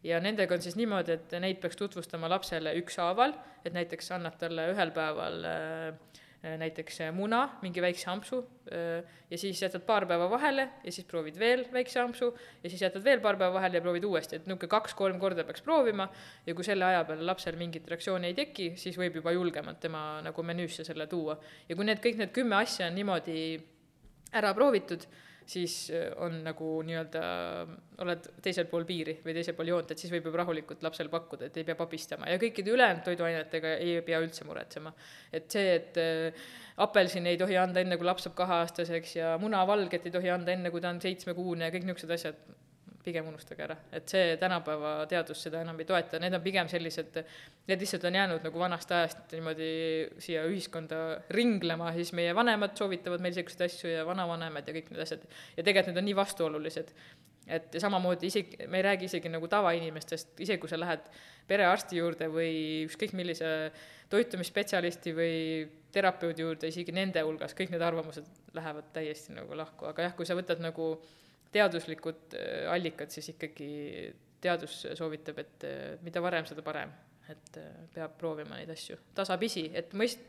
Ja nendega on siis niimoodi, et neid peaks tutvustama lapsele ükshaaval, et näiteks annad talle ühel päeval äh, Äh, näiteks äh, muna, mingi väikse ampsu äh, ja siis jätad paar päeva vahele ja siis proovid veel väikse ampsu ja siis jätad veel paar päeva vahele ja proovid uuesti, et niisugune kaks-kolm korda peaks proovima ja kui selle aja peale lapsel mingit reaktsiooni ei teki, siis võib juba julgemalt tema nagu menüüsse selle tuua. ja kui need kõik need kümme asja on niimoodi ära proovitud, siis äh, on nagu nii-öelda, oled teisel pool piiri või teisel pool joont, et siis võib juba rahulikult lapsele pakkuda, et ei pea papistama ja kõikide ülejäänud toiduainetega ei pea üldse muretsema. et see, et äh, apelsini ei tohi anda enne, kui laps saab kaheaastaseks ja munavalget ei tohi anda enne, kui ta on seitsmekuune ja kõik niisugused asjad, pigem unustage ära, et see tänapäeva teadus seda enam ei toeta, need on pigem sellised, need lihtsalt on jäänud nagu vanast ajast niimoodi siia ühiskonda ringlema, siis meie vanemad soovitavad meil niisuguseid asju ja vanavanemad ja kõik need asjad. ja tegelikult need on nii vastuolulised, et samamoodi isegi, me ei räägi isegi nagu tavainimestest, isegi kui sa lähed perearsti juurde või ükskõik millise toitumisspetsialisti või terapeudi juurde, isegi nende hulgas kõik need arvamused lähevad täiesti nagu lahku, aga jah, kui sa võtad nagu teaduslikud äh, allikad, siis ikkagi teadus soovitab, et äh, mida varem, seda parem. et äh, peab proovima neid asju tasapisi, et mõist-,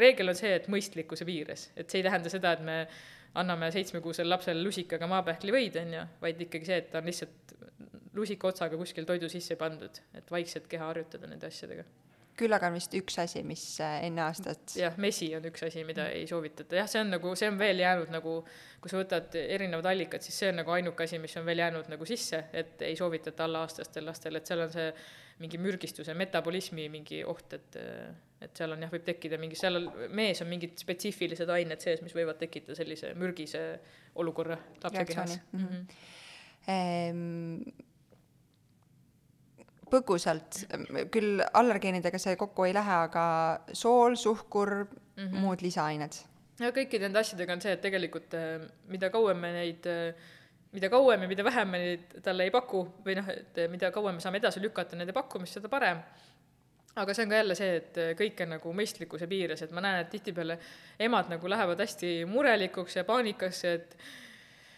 reegel on see, et mõistlikkuse piires, et see ei tähenda seda, et me anname seitsmekuusele lapsele lusikaga maapähklivõid, on ju, vaid ikkagi see, et ta on lihtsalt lusika otsaga kuskil toidu sisse pandud, et vaikselt keha harjutada nende asjadega küll aga on vist üks asi, mis äh, enne aastat jah, mesi on üks asi, mida ei soovitata, jah, see on nagu, see on veel jäänud nagu, kui sa võtad erinevad allikad, siis see on nagu ainuke asi, mis on veel jäänud nagu sisse, et ei soovitata allaaastastel lastel, et seal on see mingi mürgistuse, metabolismi mingi oht, et et seal on jah, võib tekkida mingi, seal on, mees on mingid spetsiifilised ained sees, mis võivad tekitada sellise mürgise olukorra lapse kehas mm. -hmm. Ehm põgusalt, küll allergeenidega see kokku ei lähe, aga sool, suhkur mm, -hmm. muud lisaained. ja kõikide nende asjadega on see, et tegelikult äh, mida kauem me neid, äh, mida kauem ja mida vähem me neid talle ei paku või noh, et äh, mida kauem me saame edasi lükata nende pakkumist, seda parem aga see on ka jälle see, et kõik on nagu mõistlikkuse piires, et ma näen, et tihtipeale emad nagu lähevad hästi murelikuks ja paanikasse, et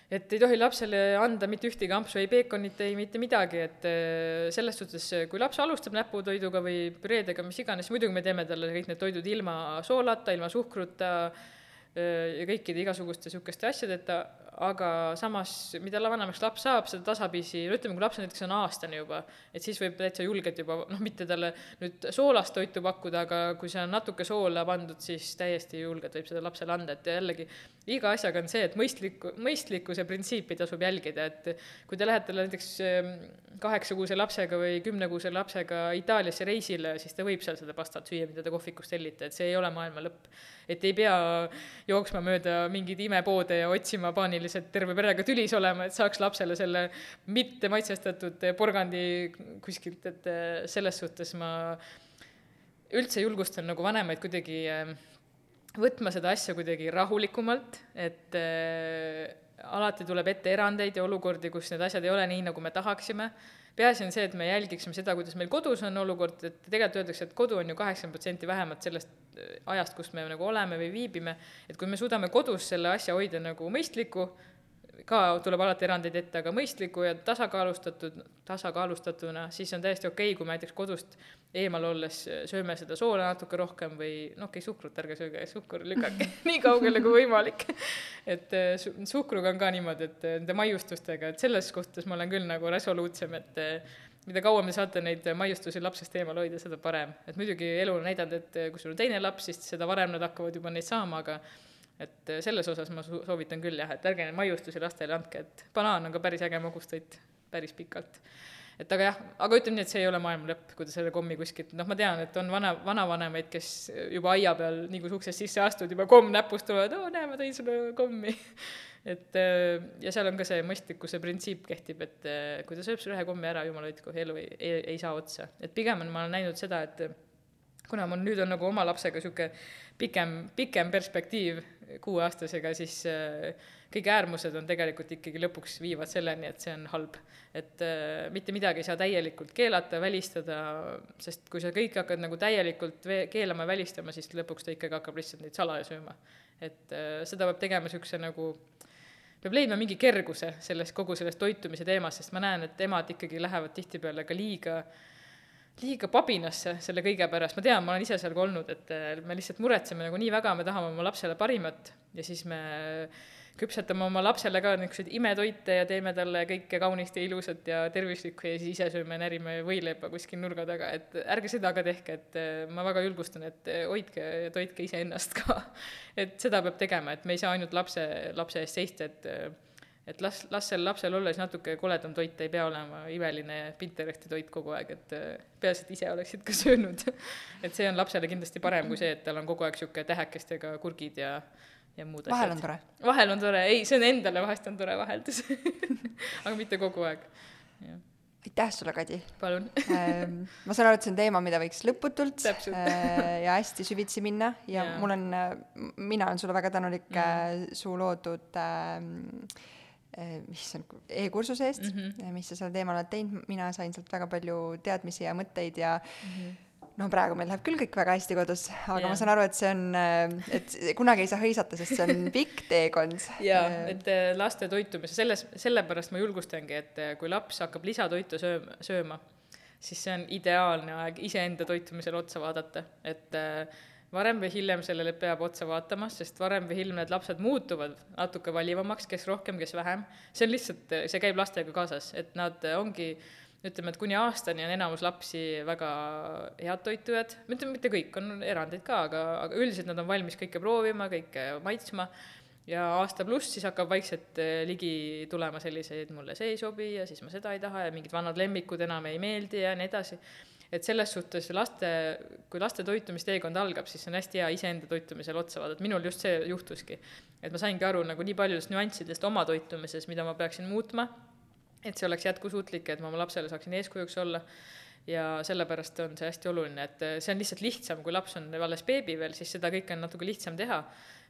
et ei tohi lapsele anda mitte ühtegi ampsu, ei peekonit, ei mitte midagi, et äh, selles suhtes, kui laps alustab näputoiduga või püreedega, mis iganes, muidugi me teeme talle kõik need toidud ilma soolata, ilma suhkruta äh, ja kõikide igasuguste niisuguste asjadeta, aga samas, mida vanemaks laps saab, seda tasapisi, no ütleme, kui laps näiteks on aastane juba, et siis võib täitsa julgelt juba noh, mitte talle nüüd soolast toitu pakkuda, aga kui see on natuke soola pandud, siis täiesti julgelt võib seda lapsele anda, et jällegi iga asjaga on see, et mõistliku, mõistlikkuse printsiipi tasub jälgida, et kui te lähete näiteks ehm, kaheksakuuse lapsega või kümnekuuse lapsega Itaaliasse reisile, siis ta võib seal seda pastat süüa, mida te kohvikust tellite, et see ei ole maailma lõpp. Et ei pea jooksma mööda mingeid imepoode ja otsima paaniliselt terve perega tülis olema, et saaks lapsele selle mitte maitsestatud porgandi kuskilt, et selles suhtes ma üldse julgustan nagu vanemaid kuidagi ehm, võtma seda asja kuidagi rahulikumalt, et äh, alati tuleb ette erandeid ja olukordi, kus need asjad ei ole nii, nagu me tahaksime. Peaasi on see, et me jälgiksime seda, kuidas meil kodus on olukord, et tegelikult öeldakse, et kodu on ju kaheksakümmend protsenti vähemalt sellest äh, ajast, kus me nagu oleme või viibime, et kui me suudame kodus selle asja hoida nagu mõistliku, ka tuleb alati erandeid ette, aga mõistliku ja tasakaalustatud, tasakaalustatuna, siis on täiesti okei okay,, kui me näiteks kodust eemal olles sööme seda soola natuke rohkem või noh, okei okay,, suhkrut ärge sööge, suhkur lükake nii kaugele kui võimalik. et su-, suhkruga on ka niimoodi, et äh, nende maiustustega, et selles suhtes ma olen küll nagu resoluutsem, et äh, mida kauem te saate neid maiustusi lapsest eemal hoida, seda parem. et muidugi elu on näidanud, et kui sul on teine laps, siis seda varem nad hakkavad juba neid saama, aga et selles osas ma soovitan küll jah, et ärge maiustusi lastele andke, et banaan on ka päris äge magustoit päris pikalt et aga jah, aga ütleme nii, et see ei ole maailma lõpp, kui te selle kommi kuskilt, noh, ma tean, et on vana, vanavanemaid, kes juba aia peal, nii kui uksest sisse astud, juba komm näpus tulevad, oo, näe, ma tõin sulle kommi et ja seal on ka see mõistlikkuse printsiip kehtib, et kui ta sööb selle ühe kommi ära, jumal hoidku, elu ei, ei, ei saa otsa. et pigem on, ma olen näinud seda, et kuna mul nüüd on nagu oma lapsega niisugune pikem, pikem perspektiiv kuueaastasega, siis äh, kõige äärmused on tegelikult ikkagi lõpuks viivad selleni, et see on halb. et äh, mitte midagi ei saa täielikult keelata, välistada, sest kui sa kõike hakkad nagu täielikult keelama välistama, siis lõpuks ta ikkagi hakkab lihtsalt neid salaja sööma. et äh, seda peab tegema niisuguse nagu peab leidma mingi kerguse selles, kogu selles toitumise teemas, sest ma näen, et emad ikkagi lähevad tihtipeale ka liiga liiga pabinasse selle kõige pärast, ma tean, ma olen ise seal ka olnud, et äh, me lihtsalt muretseme nagu nii väga, me tahame oma lapsele parimat ja siis me küpsetame oma lapsele ka niisuguseid imetoite ja teeme talle kõike kaunist ja ilusat ja tervislikku ja siis ise sööme, närime võileiba kuskil nurga taga, et ärge seda ka tehke, et äh, ma väga julgustan, et äh, hoidke ja toitke iseennast ka. et seda peab tegema, et me ei saa ainult lapse, lapse eest seista, et et las, las sel lapsel olla siis natuke koledam toit, ei pea olema imeline Pinteresti toit kogu aeg, et peaasi, et ise oleksid ka söönud et see on lapsele kindlasti parem kui see, et tal on kogu aeg niisugune tähekestega kurgid ja ja muud vahel asjad. on tore? vahel on tore, ei, see on endale vahest on tore vaheldus aga mitte kogu aeg, jah aitäh sulle, Kadi! palun ähm, ma saan aru, et see on teema, mida võiks lõputult äh, ja hästi süvitsi minna ja yeah. mul on, äh, mina olen sulle väga tänulik mm. su loodud äh, mis on e-kursuse eest mm, -hmm. mis sa sel teemal oled teinud, mina sain sealt väga palju teadmisi ja mõtteid ja mm -hmm no praegu meil läheb küll kõik väga hästi kodus, aga yeah. ma saan aru, et see on, äh, et kunagi ei saa hõisata, sest see on pikk teekond. jaa, äh, et äh, laste toitumise, selles, sellepärast ma julgustangi, et kui laps hakkab lisatoitu sööma, sööma, siis see on ideaalne aeg iseenda toitumisele otsa vaadata, et varem või hiljem sellele peab otsa vaatama, sest varem või hiljem need lapsed muutuvad natuke valivamaks, kes rohkem, kes vähem. see on lihtsalt, see käib lastega kaasas, et nad ongi ütleme, et kuni aastani on enamus lapsi väga head toitujad, mitte, mitte kõik, on erandeid ka, aga, aga üldiselt nad on valmis kõike proovima, kõike maitsma ja aasta pluss siis hakkab vaikselt eh, ligi tulema selliseid, mulle see ei sobi ja siis ma seda ei taha ja mingid vanad lemmikud enam ei meeldi ja nii edasi. Et selles suhtes laste, kui laste toitumisteekond algab, siis on hästi hea iseenda toitumisele otsa vaadata, minul just see juhtuski. et ma saingi aru nagu nii paljudest nüanssidest oma toitumises, mida ma peaksin muutma et see oleks jätkusuutlik, et ma oma lapsele saaksin eeskujuks olla ja sellepärast on see hästi oluline, et see on lihtsalt lihtsam, kui laps on alles beebi veel, siis seda kõike on natuke lihtsam teha.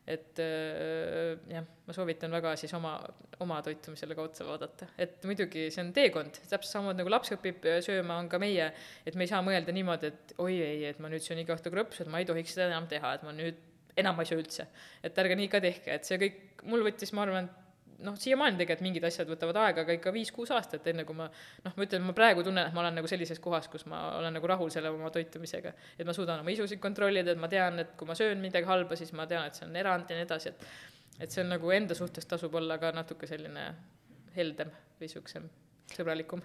Et äh, jah, ma soovitan väga siis oma, oma toitumisele ka otsa vaadata, et muidugi see on teekond, täpselt samamoodi nagu laps õpib äh, sööma, on ka meie, et me ei saa mõelda niimoodi, et oi ei, et ma nüüd söön iga õhtu krõpsu, et ma ei tohiks seda enam teha, et ma nüüd enam ei söö üldse. et ärge nii ka tehke, et see kõik, mul võttis, ma arvan, noh, siiamaani tegelikult mingid asjad võtavad aega, aga ikka viis-kuus aastat, enne kui ma noh, ma ütlen, ma praegu tunnen, et ma olen nagu sellises kohas, kus ma olen nagu rahul selle oma toitumisega. et ma suudan oma isusid kontrollida, et ma tean, et kui ma söön midagi halba, siis ma tean, et see on erand ja nii edasi, et et see on nagu enda suhtes tasub olla ka natuke selline heldem või niisugusem sõbralikum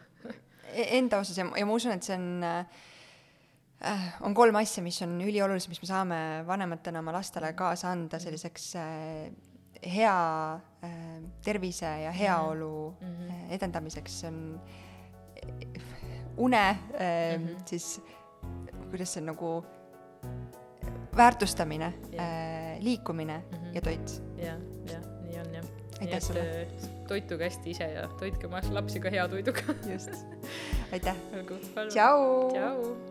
e-, Enda osas ja, ja ma usun, et see on äh, on kolm asja, mis on üliolulised, mis me saame vanematena oma lastele kaasa anda selliseks äh, hea äh, tervise ja heaolu mm -hmm. edendamiseks, on une äh, mm, -hmm. siis kuidas see on nagu väärtustamine yeah., äh, liikumine mm -hmm. ja toit. jah, jah, nii on jah. aitäh sulle. Äh, toituge hästi ise ja toitke oma lapsi ka hea toiduga just, aitäh. tšau. tšau.